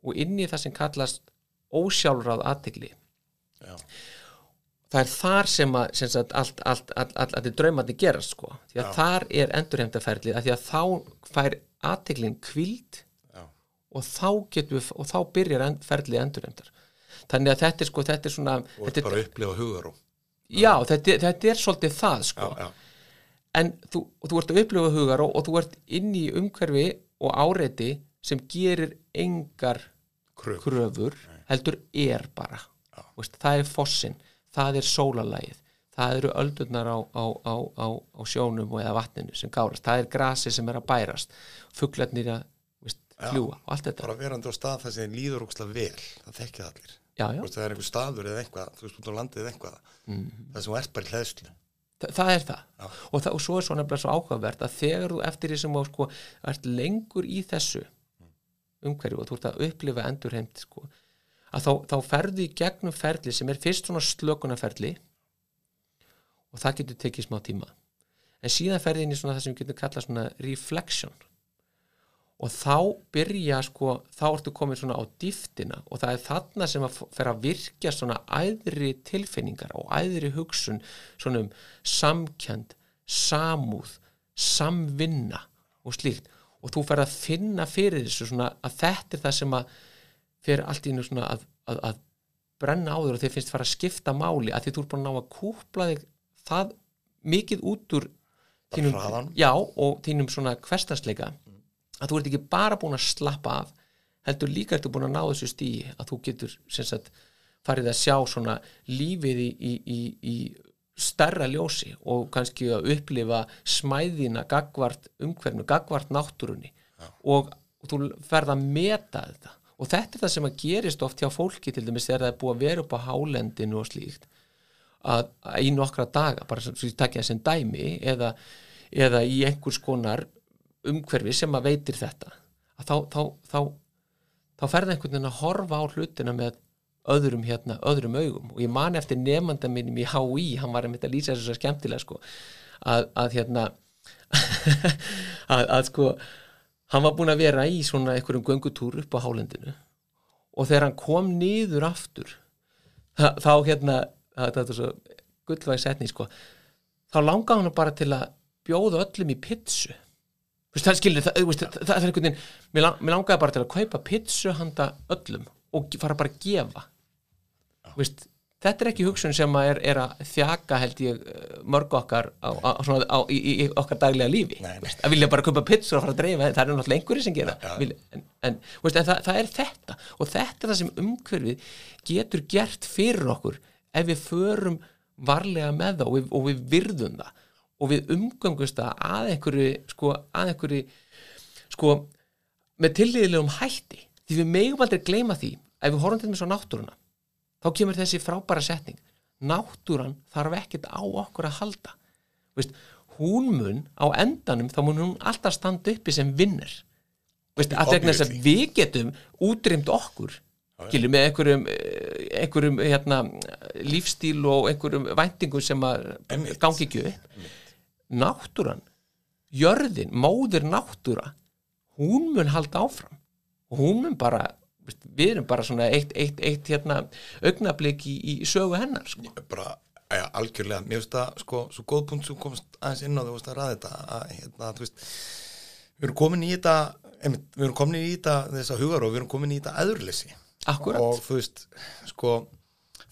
og inn í það sem kallast ósjálfráð aðtikli Já. það er þar sem að sem sagt, allt, allt, allt, allt, draumandi gerast sko. því að Já. þar er endurheimtaferlið að því að þá fær aðtiklin kvild og þá getum og þá byrjar end, ferlið endurheimtar þannig að þetta er sko þetta er svona og þetta er, bara að upplifa hugaró já, þetta, þetta er svolítið það já, sko. Já, en þú, þú ert að upplifa hugar og, þú ert inn í umhverfi og áreiti sem gerir engar kröf kröfur heldur er bara. Veist, það er fossin, það er sólalægið það eru öldurnar á, á, á, á, á sjónum og eða vatninu sem gárast, það er grasi sem er að bærast fuglarnir að Já. fljúa og allt þetta. Bara verandi á stað það sem líður ókslega vel það þekkja allir já, já, veist, það er einhver staður eða eitthvað, þú veist, út á landið eða eitthvað. Mm. það sem ert bara hlæðslu Þa, það er það. Og, það og svo er svo nefnilega svo áhugavert að þegar þú eftir því sem þú sko, ert lengur í þessu umhverju og þú ert að upplifa endurheimt sko, að þá, þá ferðu í gegnum ferli sem er fyrst svona slökunarferli og það getur tekið smá tíma. En síðan ferði inn í svona það sem við getum kallað svona reflection og þá byrja sko, þá ertu komin svona á dýftina. Og það er þarna sem að fer að virkja svona æðri tilfinningar og æðri hugsun svona um samkjönd, samúð samvinna og slíkt. Og þú fer að finna fyrir þessu svona að þetta er það sem að fer allt í einu svona að, að, að brenna á þér og þér finnst fara að skipta máli að því þú ert búin að ná að kúpla þig það mikið út úr þínum, já, og þínum svona hverstasleika að þú ert ekki bara búin að slappa af heldur líka ertu búin að ná þessu stíi að þú getur sem sagt farið að sjá svona lífið í, í, í, í stærra ljósi og kannski að upplifa smæðina gagvart umhverfnu, gagvart náttúrunni. Og, og þú ferð að meta þetta. Og þetta er það sem að gerist oft hjá fólki til dæmis þegar það er búið að vera upp á hálendinu og slíkt að, að í nokkra daga, bara sem ég takja sem dæmi eða, eða í einhvers konar umhverfi sem að veitir þetta. Að þá, þá, þá, þá ferða einhvern veginn að horfa á hlutina með öðrum hérna, öðrum augum. Og ég man eftir nefnda minnum í HÍ hann var einmitt að lýsa þessu svo skemmtilega sko að, að hérna <laughs> að, að sko hann var búin að vera í svona einhverjum göngutúr upp á hálendinu. Og þegar hann kom niður aftur þá, þá hérna það, þetta er svo gullvæg setning sko þá langaði hann bara til að bjóða öllum í pitsu Vist, það, skilur, það, veist, það, það er einhvern veginn mér, lang, mér langaði bara til að kaupa pitsu handa öllum og fara bara að gefa. Vist, þetta er ekki hugsun sem að er, er að þjaka held ég eh, mörg okkar á, á, svona, á, í, í okkar daglega lífi. Nei, nei. Veist, að vilja bara kaupa pitsu og fara að dreifa það er náttúrulega einhverju sem gera. Vilja, en, en, veist, en það, það er þetta. Og þetta er það sem umhverfið getur gert fyrir okkur ef við förum varlega með það og við, og við virðum það og við umgöngust það að einhverju sko, að einhverju sko, með tillýðilegum hætti. Því við megum aldrei gleyma því ef við horfum til með svo náttúruna þá kemur þessi frábæra setning. Náttúran þarf ekkert á okkur að halda. Veist, hún mun á endanum þá mun hún alltaf standa uppi sem Veist, að vegna þess að við getum útrýmt okkur skilur með einhverjum, eh, einhverjum hérna, lífstíl og einhverjum væntingum sem að gangi ekki upp náttúran jörðin, móðir náttúra hún mun halda áfram og hún mun bara við erum bara svona eitt, eitt, eitt hérna, augnablik í, í sögu hennar sko. bara, ja, algjörlega, mér finnst það sko, svo góð punkt sem komst aðeins inn á veist að ræða þetta að, hérna, þú veist, við erum komin í þetta einmitt, við erum komin í þetta þessa hugar og við erum komin í þetta aðurleysi Akkúrat. og þú veist, sko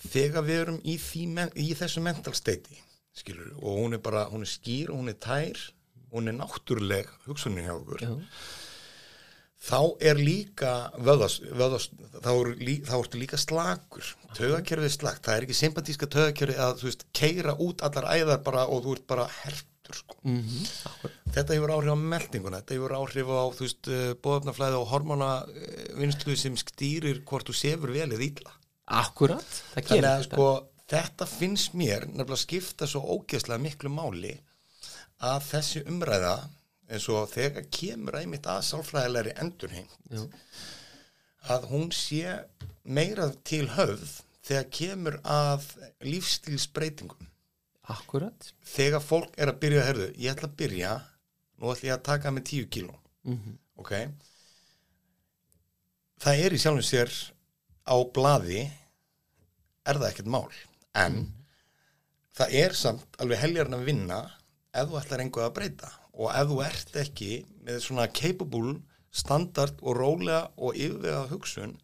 þegar við erum í, því, í þessu mental state skilur, og hún er bara, hún er skýr og hún er tær hún er náttúruleg hugsunin hjá okkur. Já. þá er líka vöðas, vöðas þá, er, lí, þá ertu líka slakur. Tögakerfið er slakt, það er ekki sympatíska tögakerfið að þú veist, keira út allar æðar bara og þú ert bara hertur sko. mm þetta hefur áhrif á meldinguna þetta hefur áhrif á, þú veist, bóðafnaflæði og hormóna vinslu sem stýrir hvort þú sefur vel eða illa. Akkurat, það gerir þetta. sko, þetta finnst mér nefnilega skipta svo ógeðslega miklu máli að þessi umræða eins og þegar kemur einmitt að sálfræðilegri endurheimt Já. að hún sé meira til höfð þegar kemur að lífstílsbreytingum Akkurat. Þegar fólk er að byrja að herðu, ég ætla að byrja nú ætla ég að taka með 10 kíló. Mm ok? Það er í sjálfum sér á blaði er það ekkert mál en það er samt alveg heljarn að vinna ef þú ætlar einhvað að breyta. Og ef þú ert ekki með svona capable standard og rólega og yfirvega hugsun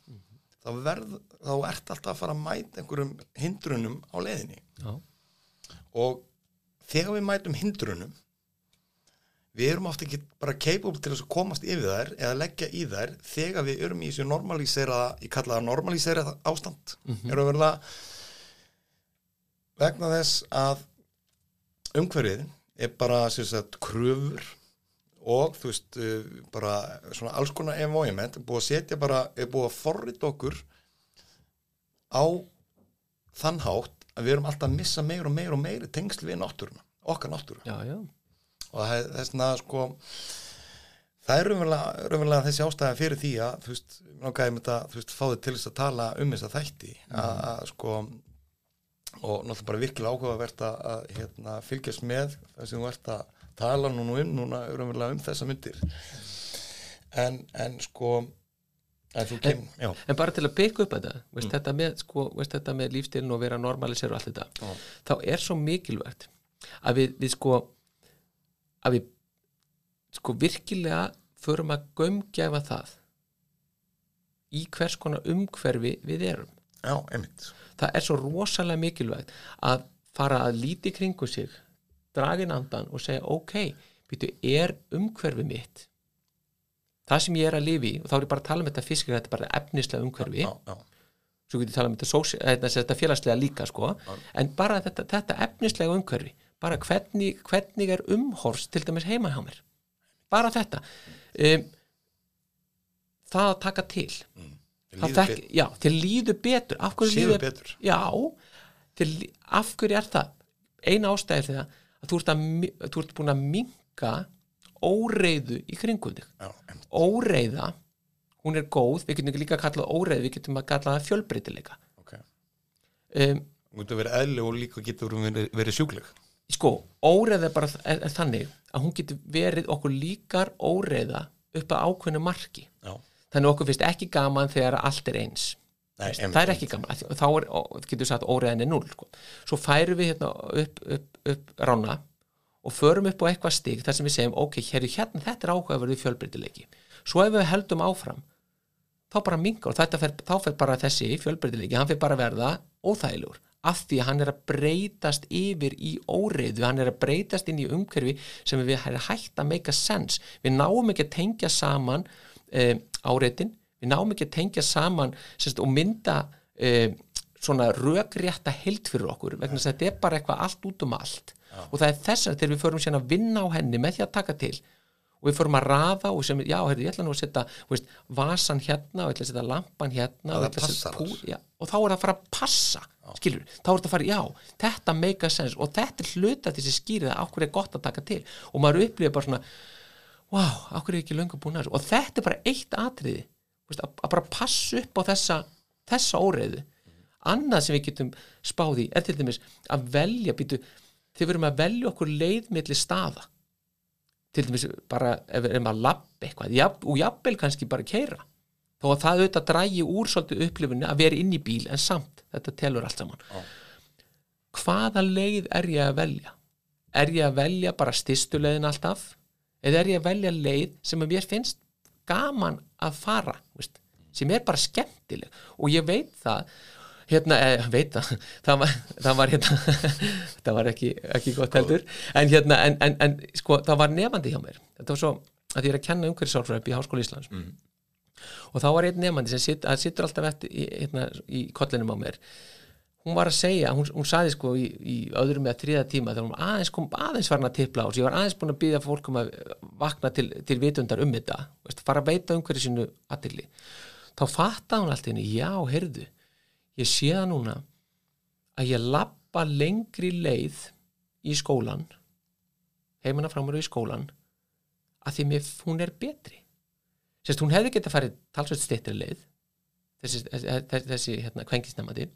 þá, verð, þá ert alltaf að fara að mæta einhverjum hindrunum á leiðinni. Já, og þegar við mætum hindrunum við erum oft ekki bara capable til að komast yfir þær eða leggja í þær þegar við erum í þessu normalísera ég kalla það normalísera ástand. Erum að verða vegna þess að umhverfið er bara sagt kröfur og þú veist uh, bara svona alls konar envojament er búið að setja bara, er búið að forrita okkur á þann hátt að við erum alltaf að missa meir og meir og meiri tengsl við náttúruna, okkar náttúru. Já, já, og það er þessna sko það er raunverulega, þessi ástæða fyrir því að þú veist, náttúrulega ég þetta þú veist, fáið til þess að tala um þess að þætti að, að sko og náttúrulega bara virkilega áhugavert að, að hérna, fylgjast með þess að þú ert að tala núna um, núna um þessa myndir. En, en sko en kem, já, en bara til að byggja upp þetta veist, þetta, með, sko, með lífstilin og vera normalisera og allt þetta Já. þá er svo mikilvægt að við, við sko að við sko virkilega förum að gömgæfa það í hvers konar umhverfi við erum. Já, einmitt það er svo rosalega mikilvægt að fara að líti kringu sig dragin andan og segja ok, býtu, er umhverfi mitt? Það sem ég er að lifi og þá er ég bara að tala um þetta fiskir þetta er bara efnislega umhverfi. Já, já, svo getur ég tala um þetta, sósi, þetta, þetta félagslega líka sko, en bara þetta, þetta efnislega umhverfi, bara hvernig, hvernig er umhors til dæmis heima hjá mér? Bara þetta. Um, það að taka til. Þér Það þekk, já, til líður betur. Af hverju líður betur. já, til, af hverju er það? Eina ástæði það að þú ert, að, þú ert búin að minka óreiðu í kringum þig. Já, óreiða, hún er góð við getum líka að kalla það óreiðu, við getum að kalla það fjölbreytileika. Ok. Um, Þú getur verið eðli og líka getur verið, verið sjúkleg. sko, óreiða er bara er, er þannig að hún getur verið okkur líkar óreiða upp að ákveðnu marki. Já, þannig okkur finnst ekki gaman þegar allt er eins. Nei, einmitt, það er ekki gaman, þá er, getur sagt óreiðan er null sko. svo færum við hérna upp, upp, upp rána og förum upp á eitthvað stig þar sem við segjum, ok, hér, hérna þetta er áhugaverðu fjölbreytileiki. Svo ef við heldum áfram þá bara mingar og þetta fer, þá fer bara þessi fjölbreytileiki, hann fer bara verða óþægilegur af því að hann er að breytast yfir í óreiðu, hann er að breytast inn í umhverfi sem við hægt að make a sense, við náum ekki að tengja saman um, áreitin við náum ekki að tengja saman sérst, og mynda um, svona rökrétta held fyrir okkur vegna þess að þetta er bara eitthvað allt út um allt. Og það er þess að þegar við förum sérna að vinna á henni með því að taka til og við fórum að rafa og sem, já, heyrðu, ég ætla nú að setja veist, vasan hérna og ég ætla að setja lampan hérna Að og, að setja passar pú, já, og þá er það að fara að passa skilur, þá er það að fara, já, þetta make a sense og þetta er hluta til þessi skýrið að okkur er gott að taka til. Og maður upplifir bara svona wow, okkur er ekki löngu búin að þessu? Og þetta er bara eitt atriði veist, að, að bara passa upp á þessa þessa óreiðu. Annað sem við getum spáð í er til dæmis að velja býtu, þegar við erum að velja okkur leið milli staða. Til dæmis bara ef við erum að labba eitthvað og jafnvel kannski bara keira þó að það auðvitað drægi úr svolítið upplifunni að vera inn í bíl en samt þetta telur allt saman. Já. hvaða leið er ég að velja? Er ég að velja bara styrstu leiðin alltaf eða er ég að velja leið sem að mér finnst gaman að fara veist, sem er bara skemmtileg. Og ég veit það hérna, eh, veit það <laughs> það var, það var hérna <laughs> það var ekki, ekki gott heldur. En hérna, en, en, en sko, það var nefandi hjá mér. Þetta var svo að ég er að kenna umhverfisálfræði í Háskóla Íslands. Og þá var einn nefandi sem sitt, sittur alltaf eftir í, hérna, í kollinum á mér hún var að segja, hún, hún saði sko í, í öðrum eða þriða tíma þegar hún aðeins kom aðeins farin að tipla á sig, ég var aðeins búin að byggja fólk um að vakna til, til vitundar um þetta veist, fara að veita umhverju sínu aðtilli þá fattaði hún allt í henni, já, heyrðu ég sé það núna að ég lappa lengri leið í skólan heimina framur í skólan að því mér, hún er betri. Sérst, hún hefði getað farið talsveit styttri leið þessi, þessi, hérna, kvengisnæmandi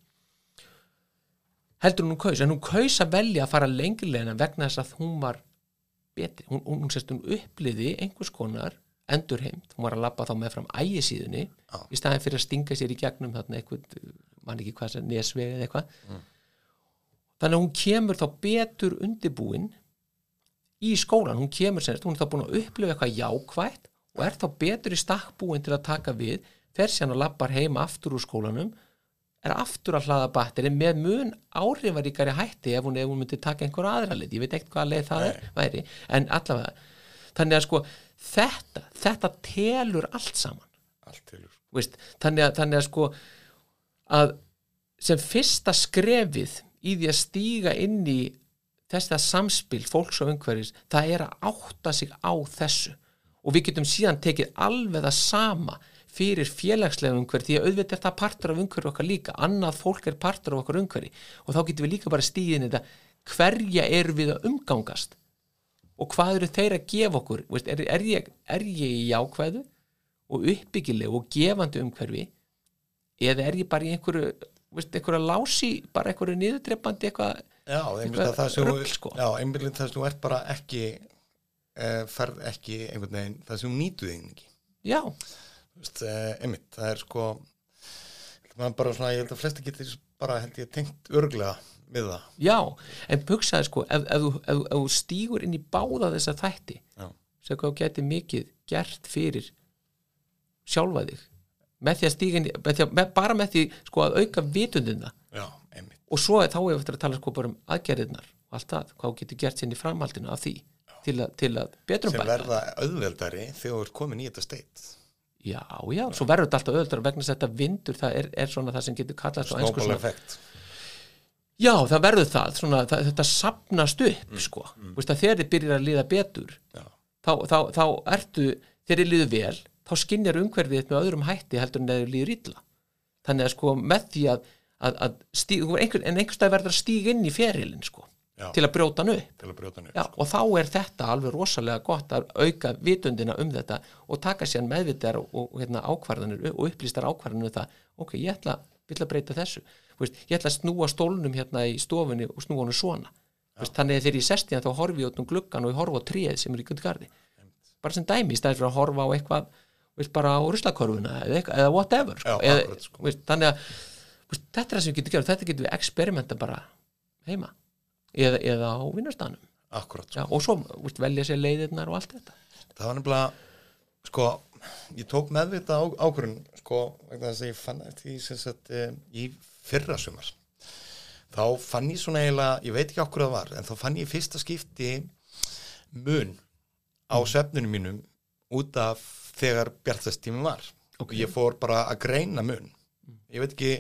heldur hún kaus, en hún kaus að velja að fara lengri leiðina vegna þess að hún var betri, hún, hún, hún, sérst, hún uppliði einhvers konar endurheimt. Hún var að labba þá með fram ægisíðunni Já. í staðin fyrir að stinga sér í gegnum þarna eitthvað, mann ekki hvað sem nesveg eða eitthvað. Þannig að hún kemur þá betur undirbúin í skólan, hún kemur sem hún er þá búin að upplifa eitthvað jákvætt og er þá betur í stakkbúin til að taka við fer sér og lappar heima aftur úr skólanum er aftur að hlaða batteri með mun áhrifaríkari hætti ef hún, ef hún myndi taka einhverja aðra leið, ég veit ekkert hvaða leið það er, væri, en allavega þannig að sko þetta, þetta telur allt saman. Allt tilur veist, þannig, að, þannig að sko að sem fyrsta skrefið í því að stíga inn í þess að samspil fólks og umhverfis, það er að átta sig á þessu. Og við getum síðan tekið alveg það sama fyrir félagslega umhverfi því að auðvitað er það partur af umhverfi okkar líka. Annað fólk er partur af okkar umhverfi. Og þá getum við líka bara stíðin þetta. Hverja eru við að umgangast? Og hvað eru þeir að gefa okkur? Veist, er, er, ég, er ég í jákvæðu og uppbyggilegu og gefandi umhverfi? Eða er ég bara í einhverju veist, einhverju lási, bara einhverju niðurdreppandi eitthvað að rugl, sko. Já, einmitt það sem þú ert bara ekki uh, ferð ekki einhvern veginn það sem þú nýtu þig ekki. Já, Þú veist, uh, einmitt, það er sko svona, ég held að flesti getur bara held ég tengt örglega við það. Já en hugsaði sko, ef, ef, ef, ef þú stígur inn í báða þessa þætti Já. sem hvað geti mikið gert fyrir sjálfa þig með því að stíga inn í, með því með, bara með því sko að auka vitundina. Já, og svo þá er eftir að tala sko bara um aðgerðirnar og allt það, hvað getur gert sinni í framhaldinu af því til að, til að betrum sem bæta. verða auðveldari þegar þú ert komin í þetta steit já, já, svo verður þetta alltaf öðuldar vegna þess að þetta vindur, það er, er svona það sem getur kallast á snowball svona, effekt já, það verður það, svona, það þetta sapnast upp, sko. Veist að þegar þið byrjar að líða betur þá, þá, þá ertu, þegar þið líður vel þá skinnjar umhverfið með öðrum hætti heldur en þegar þið líður illa. Þannig að sko með því að, að, að stíg, en einhverstað verður að stíga inn í ferilinn sko. Til að brjóta hann upp. Brjóta hann upp Já, og þá er þetta alveg rosalega gott að auka vitundina um þetta og taka sér meðvitar og, og hérna, ákvarðanir og upplýstar ákvarðanir um það, ok, ég ætla, vill að breyta þessu. Veist, ég ætla að snúa stólnum hérna í stofunni og snúa hann svona. Veist, þannig að þegar ég sest í hann þá horfi ég út um gluggan og ég horfi á tréð sem er í gundgarði bara sem dæmi í stæði fyrir að horfa á eitthvað veist, bara á ruslakorfuna eða, eða whatever sko. Já, eða, sko. veist, þannig að veist, þetta er það sem við getum eða, eða á vinnarstanum Akkurat, sko. Og svo veist, velja sér leiðirnar og allt þetta. Það var nefnilega sko, ég tók meðvita á, ákvörun sko, vegna þess að ég fann eftir því um, í fyrra sumar. Þá fann ég svona eiginlega, ég veit ekki okkur það var en þá fann ég fyrsta skipti mun á svefnunum mínum út af þegar bjartastími var. Og ég fór bara að greina mun. Ég veit ekki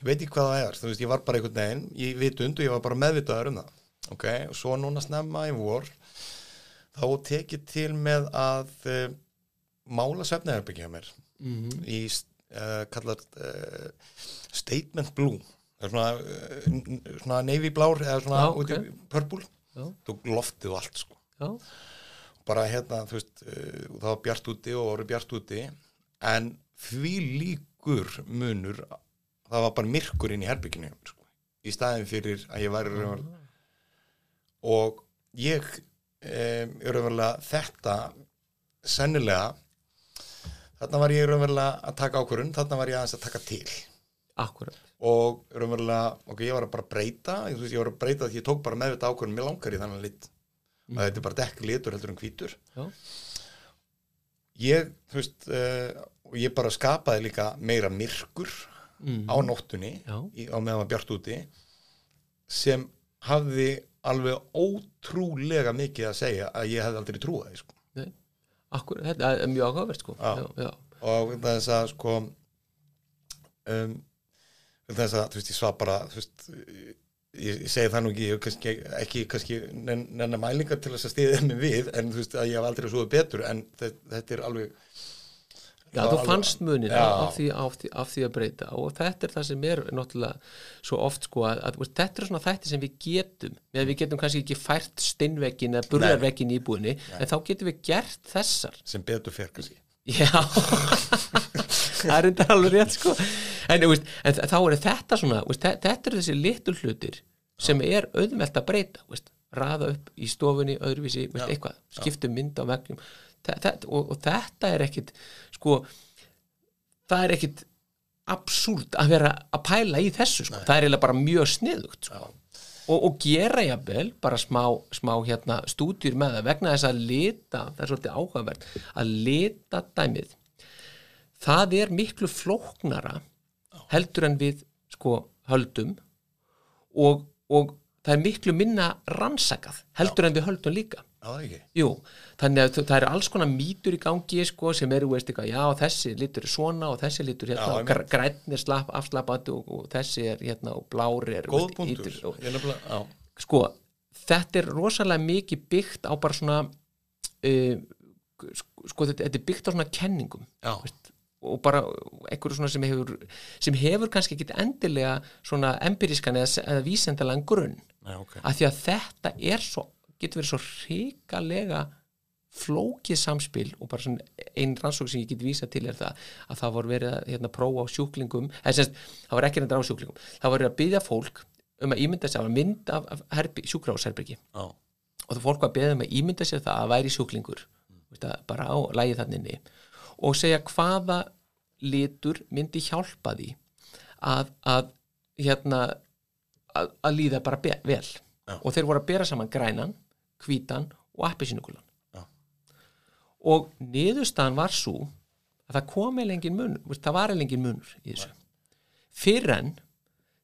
ég veit ekki hvað það er, þú veist, ég var bara einhvern veginn ég vitund og ég var bara meðvitaður um það. Ok, og svo núna snemma í vor þá tek ég til með að uh, mála svefnaherbyggja mér. Mm í uh, kallar uh, statement blue. Er svona, svona navy blár eða svona Já, út í ok. purple. Þú loftið og allt sko. Já, bara hérna, þú veist, það var bjart úti og voru bjart úti. En því líkur munur það var bara myrkur inn í herbygginu sko, í staðin fyrir að ég væri raunverulega og ég um, raunverulega þetta sennilega þarna var ég að taka ákvörun þarna var ég aðeins að taka til. Akkurat og raunverulega, ok, ég var að bara breyta ég, veist, ég var að breyta því ég tók bara meðvita ákvörun mér langar í þannig lit. Og þetta er bara dekk litur heldur en hvítur. Já, ég, þú veist uh, og ég bara skapaði líka meira myrkur mm. á nóttunni í, á meðan var bjart úti sem hafði alveg ótrúlega mikið að segja að ég hefði aldrei trúað því sko. Nei, akkurat, þetta er mjög áhugavert sko. Og þess að sko um, þess að þú veist ég svaf bara þú veist ég, ég segi það nú ekki, ég hef kannski ekki kannski nennar mælingar til þess að stiðið mig við en þú veist að ég hef aldrei svoðu betur en þetta, þetta er alveg Já, þú fannst munin af því, af, því, af því að breyta. Og þetta er það sem er náttúrulega svo oft sko að, að þetta er svona þætti sem við getum með við getum kannski ekki fært steinvekkin eða burðarvekkin í íbúinni en þá getum við gert þessar. Sem betur fer kannski. Já. Það er enda alveg rétt sko. En, veist, en þá er þetta svona veist, þe- þetta eru þessi litur hlutir sem er auðvelt að breyta veist, raða upp í stofunni öðruvísi eitthvað, skiptum mynd á þe- og, og þetta er ekkit sko það er ekkit absúrt að vera að pæla í þessu sko. það er eiginlega bara mjög sniðugt sko. og, og gera jafnvel bara smá, smá hérna stúdjur með það vegna þess að lita, það er svolítið áhugavert að lita dæmið það er miklu flóknara heldur en við sko höldum og, og það er miklu minna rannsakað heldur en við höldum líka. Já, Jú, þannig að það eru alls konar mýtur í gangi sko, sem eru, veist eitthvað, já, þessi litur er svona og þessi litur hérna, Já, gr grænn er slapp, afslappandi og, og þessi er hérna og blár er Góð punktur. og, já, sko, þetta er rosalega mikið byggt á bara svona uh, sko, þetta, þetta er byggt á svona kenningum. Já, veist, og bara einhverju svona sem hefur sem hefur kannski ekki endilega svona empirískan eða, eða vísendalega grunn. Já, ok. af því að þetta er svo getur verið svo hrikalega flókið samspil og bara svona einn rannsók sem ég get vísa til er það að það voru verið að hérna, prófa á sjúklingum semst, það var ekki reyndar á sjúklingum. Það voru verið að byggja fólk um að ímynda sér að mynd af, af herbi, sjúkrahúsherbergi. Já, og það fólk var að beða um að ímynda sér það að væri sjúklingur veist, að bara á lægi þannig inni og segja hvaða litur myndi hjálpa því að, að hérna að, að líða bara be, vel Já. og þeir voru að bera saman grænan, hvítan og appisinugulan Já. og niðurstaðan var svo að það kom eða engin munur það var eða engin munur í þessu fyrir en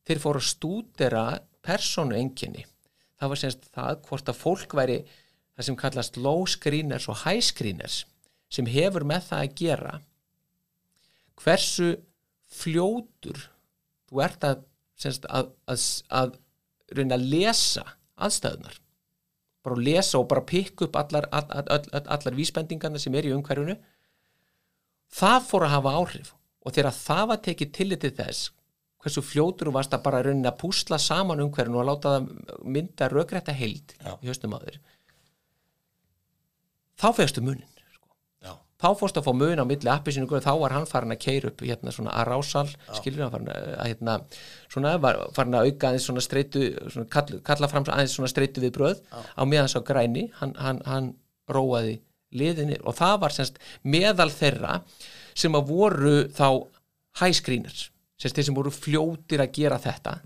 þeir fóru að stúdera persónu enginni það var semst það hvort að fólk væri það sem kallast low screeners og high screeners sem hefur með það að gera hversu fljótur þú ert að, semst, að, að, að reyna að lesa aðstæðunar bara að lesa og bara pikka upp allar, all, all, all, allar vísbendingarna sem er í umhverjunu það fór að hafa áhrif. Og þegar það var tekið tillitið þess hversu fljótur þú varst að bara raunin að púsla saman umhverjunu og láta það mynda rökrætta heild í höstum þér þá fegstu munin þá fórst að fá mun á milli appi sinu þá var hann farin að keira upp hérna svona að rásal skilur hann farin að hérna svona var farin að auka aðeins svona streitu svona kall, kalla fram aðeins svona streitu við bröð á meðan sá græni hann, hann, hann róaði liðinni og það var semst meðal þeirra sem að voru þá screeners semst þeir sem voru fljótir að gera þetta.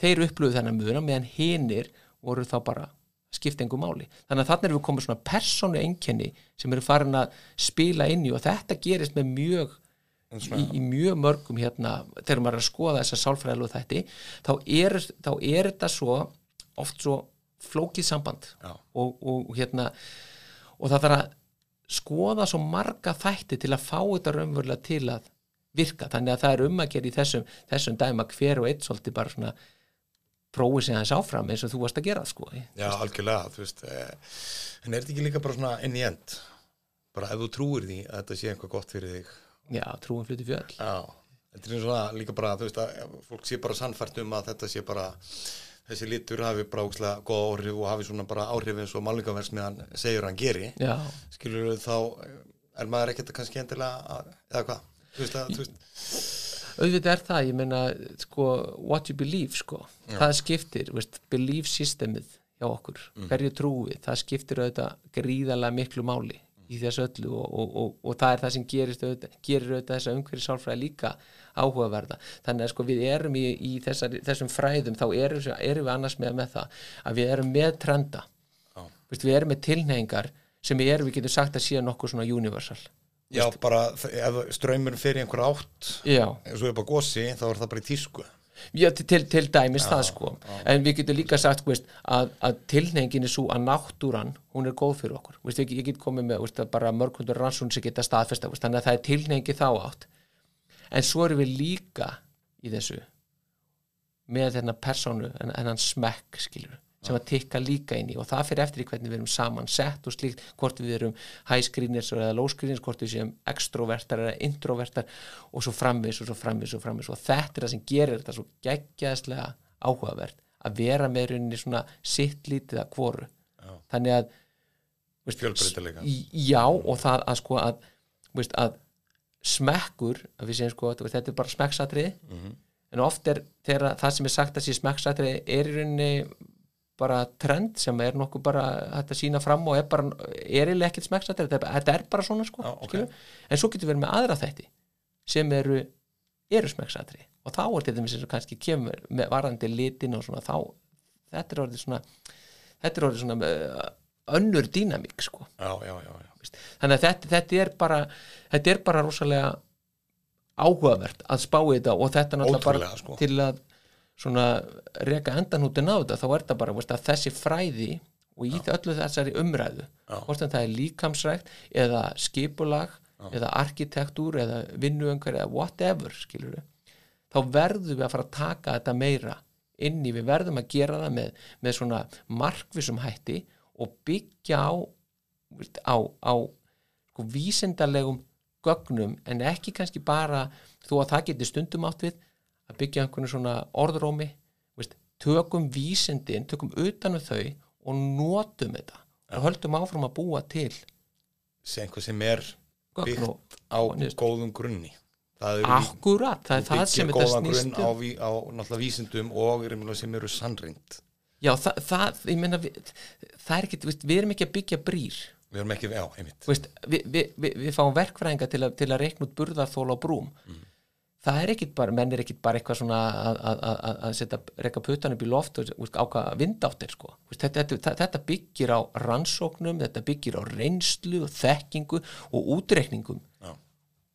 Þeir upplöðu þennan muna meðan hinir voru þá bara skipta engu máli. Þannig að þannig erum við komið svona persónu einkenni sem eru farin að spila inn í og þetta gerist með mjög í, í mjög mörgum hérna þegar maður er að skoða þessa sálfræðilegu þætti þá er, þá er þetta svo oft svo flókið samband og, og hérna og það þarf að skoða svo marga þætti til að fá þetta raunverulega til að virka, þannig að það er um að gera í þessum, þessum dæma hver og eitt svolítið bara svona prófið sig aðeins áfram eins og þú varst að gera sko. já, algjörlega, þú veist eh, en er þetta ekki líka bara svona inn í end? Bara ef þú trúir því að þetta sé eitthvað gott fyrir þig. Já, trúin fluti fjöld Já, þetta er svona líka bara þú veist að fólk sé bara sannfært um að þetta sé bara þessi litur hafi bara ógslag góð áhrif og hafi svona bara áhrif eins og málingavers meðan segir hann geri. Já, skilur við þá er maður ekkert kannski endilega að, eða hvað? Þú veist að, þú veist, auðvitað er það, ég meina sko, what you believe sko. Það skiptir, veist, belief systemið hjá okkur, hverju trúið það skiptir auðvitað gríðarlega miklu máli í þessu öllu og, og, og, og það er það sem gerist auðvitað, gerir auðvitað þessa umhverju sálfræði líka áhugaverða. Þannig að sko við erum í, í þessari, þessum fræðum þá erum, erum við annars með, með það að við erum með trenda. Já. Vist, við erum með tilneyingar sem við erum, við getum sagt að sé nokkuð svona universal já bara ef ströymur fyrir einhver átt Já, eins og upp á gossi þá er það bara í tísku. Já, til, til, dæmis það sko. en við getum líka sagt veist, að, að tilnefingin er svo að náttúran hún er góð fyrir okkur. Veist, ég, ég get komið með veist, bara mörgundur rannsún sem geta staðfesta þannig að það er tilnefingin þá átt. En svo erum við líka í þessu með þennan persónu en, en hann smekk skilur sem að tikka líka inn í. Og það fyrir eftir í hvernig við erum saman sett og slíkt hvort við erum high screeners eða low screeners, hvort við séum extrovertar eða introvertar og svo framvis og svo framvis og framvis og þetta er það sem gerir þetta svo geggjaðslega áhugavert að vera með rauninni svona sitt lítið að hvoru. Já. þannig að veist, já og það að sko að, veist, að smekkur að við segjum sko að þetta er bara smekksatriði. En oft er þegar það sem er sagt að sé smekksatriði er í rauninni bara trend sem er nokkuð bara hægt að sína fram og er bara er eiginlega ekkert smekksatriði, þetta, er- þetta er bara svona sko, Já, ok. skilur? en svo getur við með aðra þætti sem eru eru smekksatriði og þá er eins og kannski kemur með varandi litin og svona þá þetta er orðið svona þetta er orðið svona uh, önnur dýnamík sko já, já, já, já. veist. þannig að þetta, þetta er bara þetta er bara rosalega áhugavert að spá í þetta og þetta náttúrulega bara sko. til að svona reka endanhútin á þetta þá er þetta bara veist, þessi fræði og í öllu þessari umræðu Já. hvort sem það er líkamsrækt eða skipulag eða arkitektúr eða vinnuöngar eða whatever skilur þá verðum við að fara að taka þetta meira inn í, við verðum að gera það með, með svona markvissum hætti og byggja á á, á sko, vísindarlegum gögnum en ekki kannski bara þó að það geti stundum átt við að byggja einhvern svona orðrómi veist, tökum vísindin, tökum utan við þau og notum þetta. Og höldum áfram að búa til. Einhver sem er byggt og á góðum grunni. Það er akkurat, það er það sem þetta góðan snýst grunn um á, ví- á náttúrulega vísindum og rauninni sem eru sannrind Já, það, það, ég meina, við, það er ekki, veist, við erum ekki að byggja brýr. Við erum ekki, já, einmitt. Þú veist, við, við, við, við fáum verkfræðinga til, að- til að reikna út burðarþól á brúm það er ekkit bara, menn er ekkit bara eitthvað svona að, að, að, að setja rekka puttan upp í loft og ákvaða vindáttir sko. Þetta, þetta, þetta byggir á rannsóknum, þetta byggir á reynslu og þekkingu og útreikningum. Já.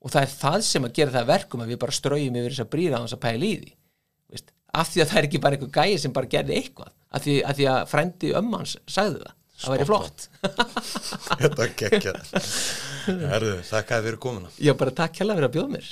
og það er það sem að gera það að verkum að við bara ströjum yfir þess að brýra á þess að pæla í því. Veist, af því að það er ekki bara einhver gæi sem bara gerði eitthvað. Af því, af því að frendi ömmans sagði það, það væri flott. <laughs> Þetta gekkja Herðu, þakka þér fyrir komuna. Já, bara takk hérlega fyrir að bjóða mér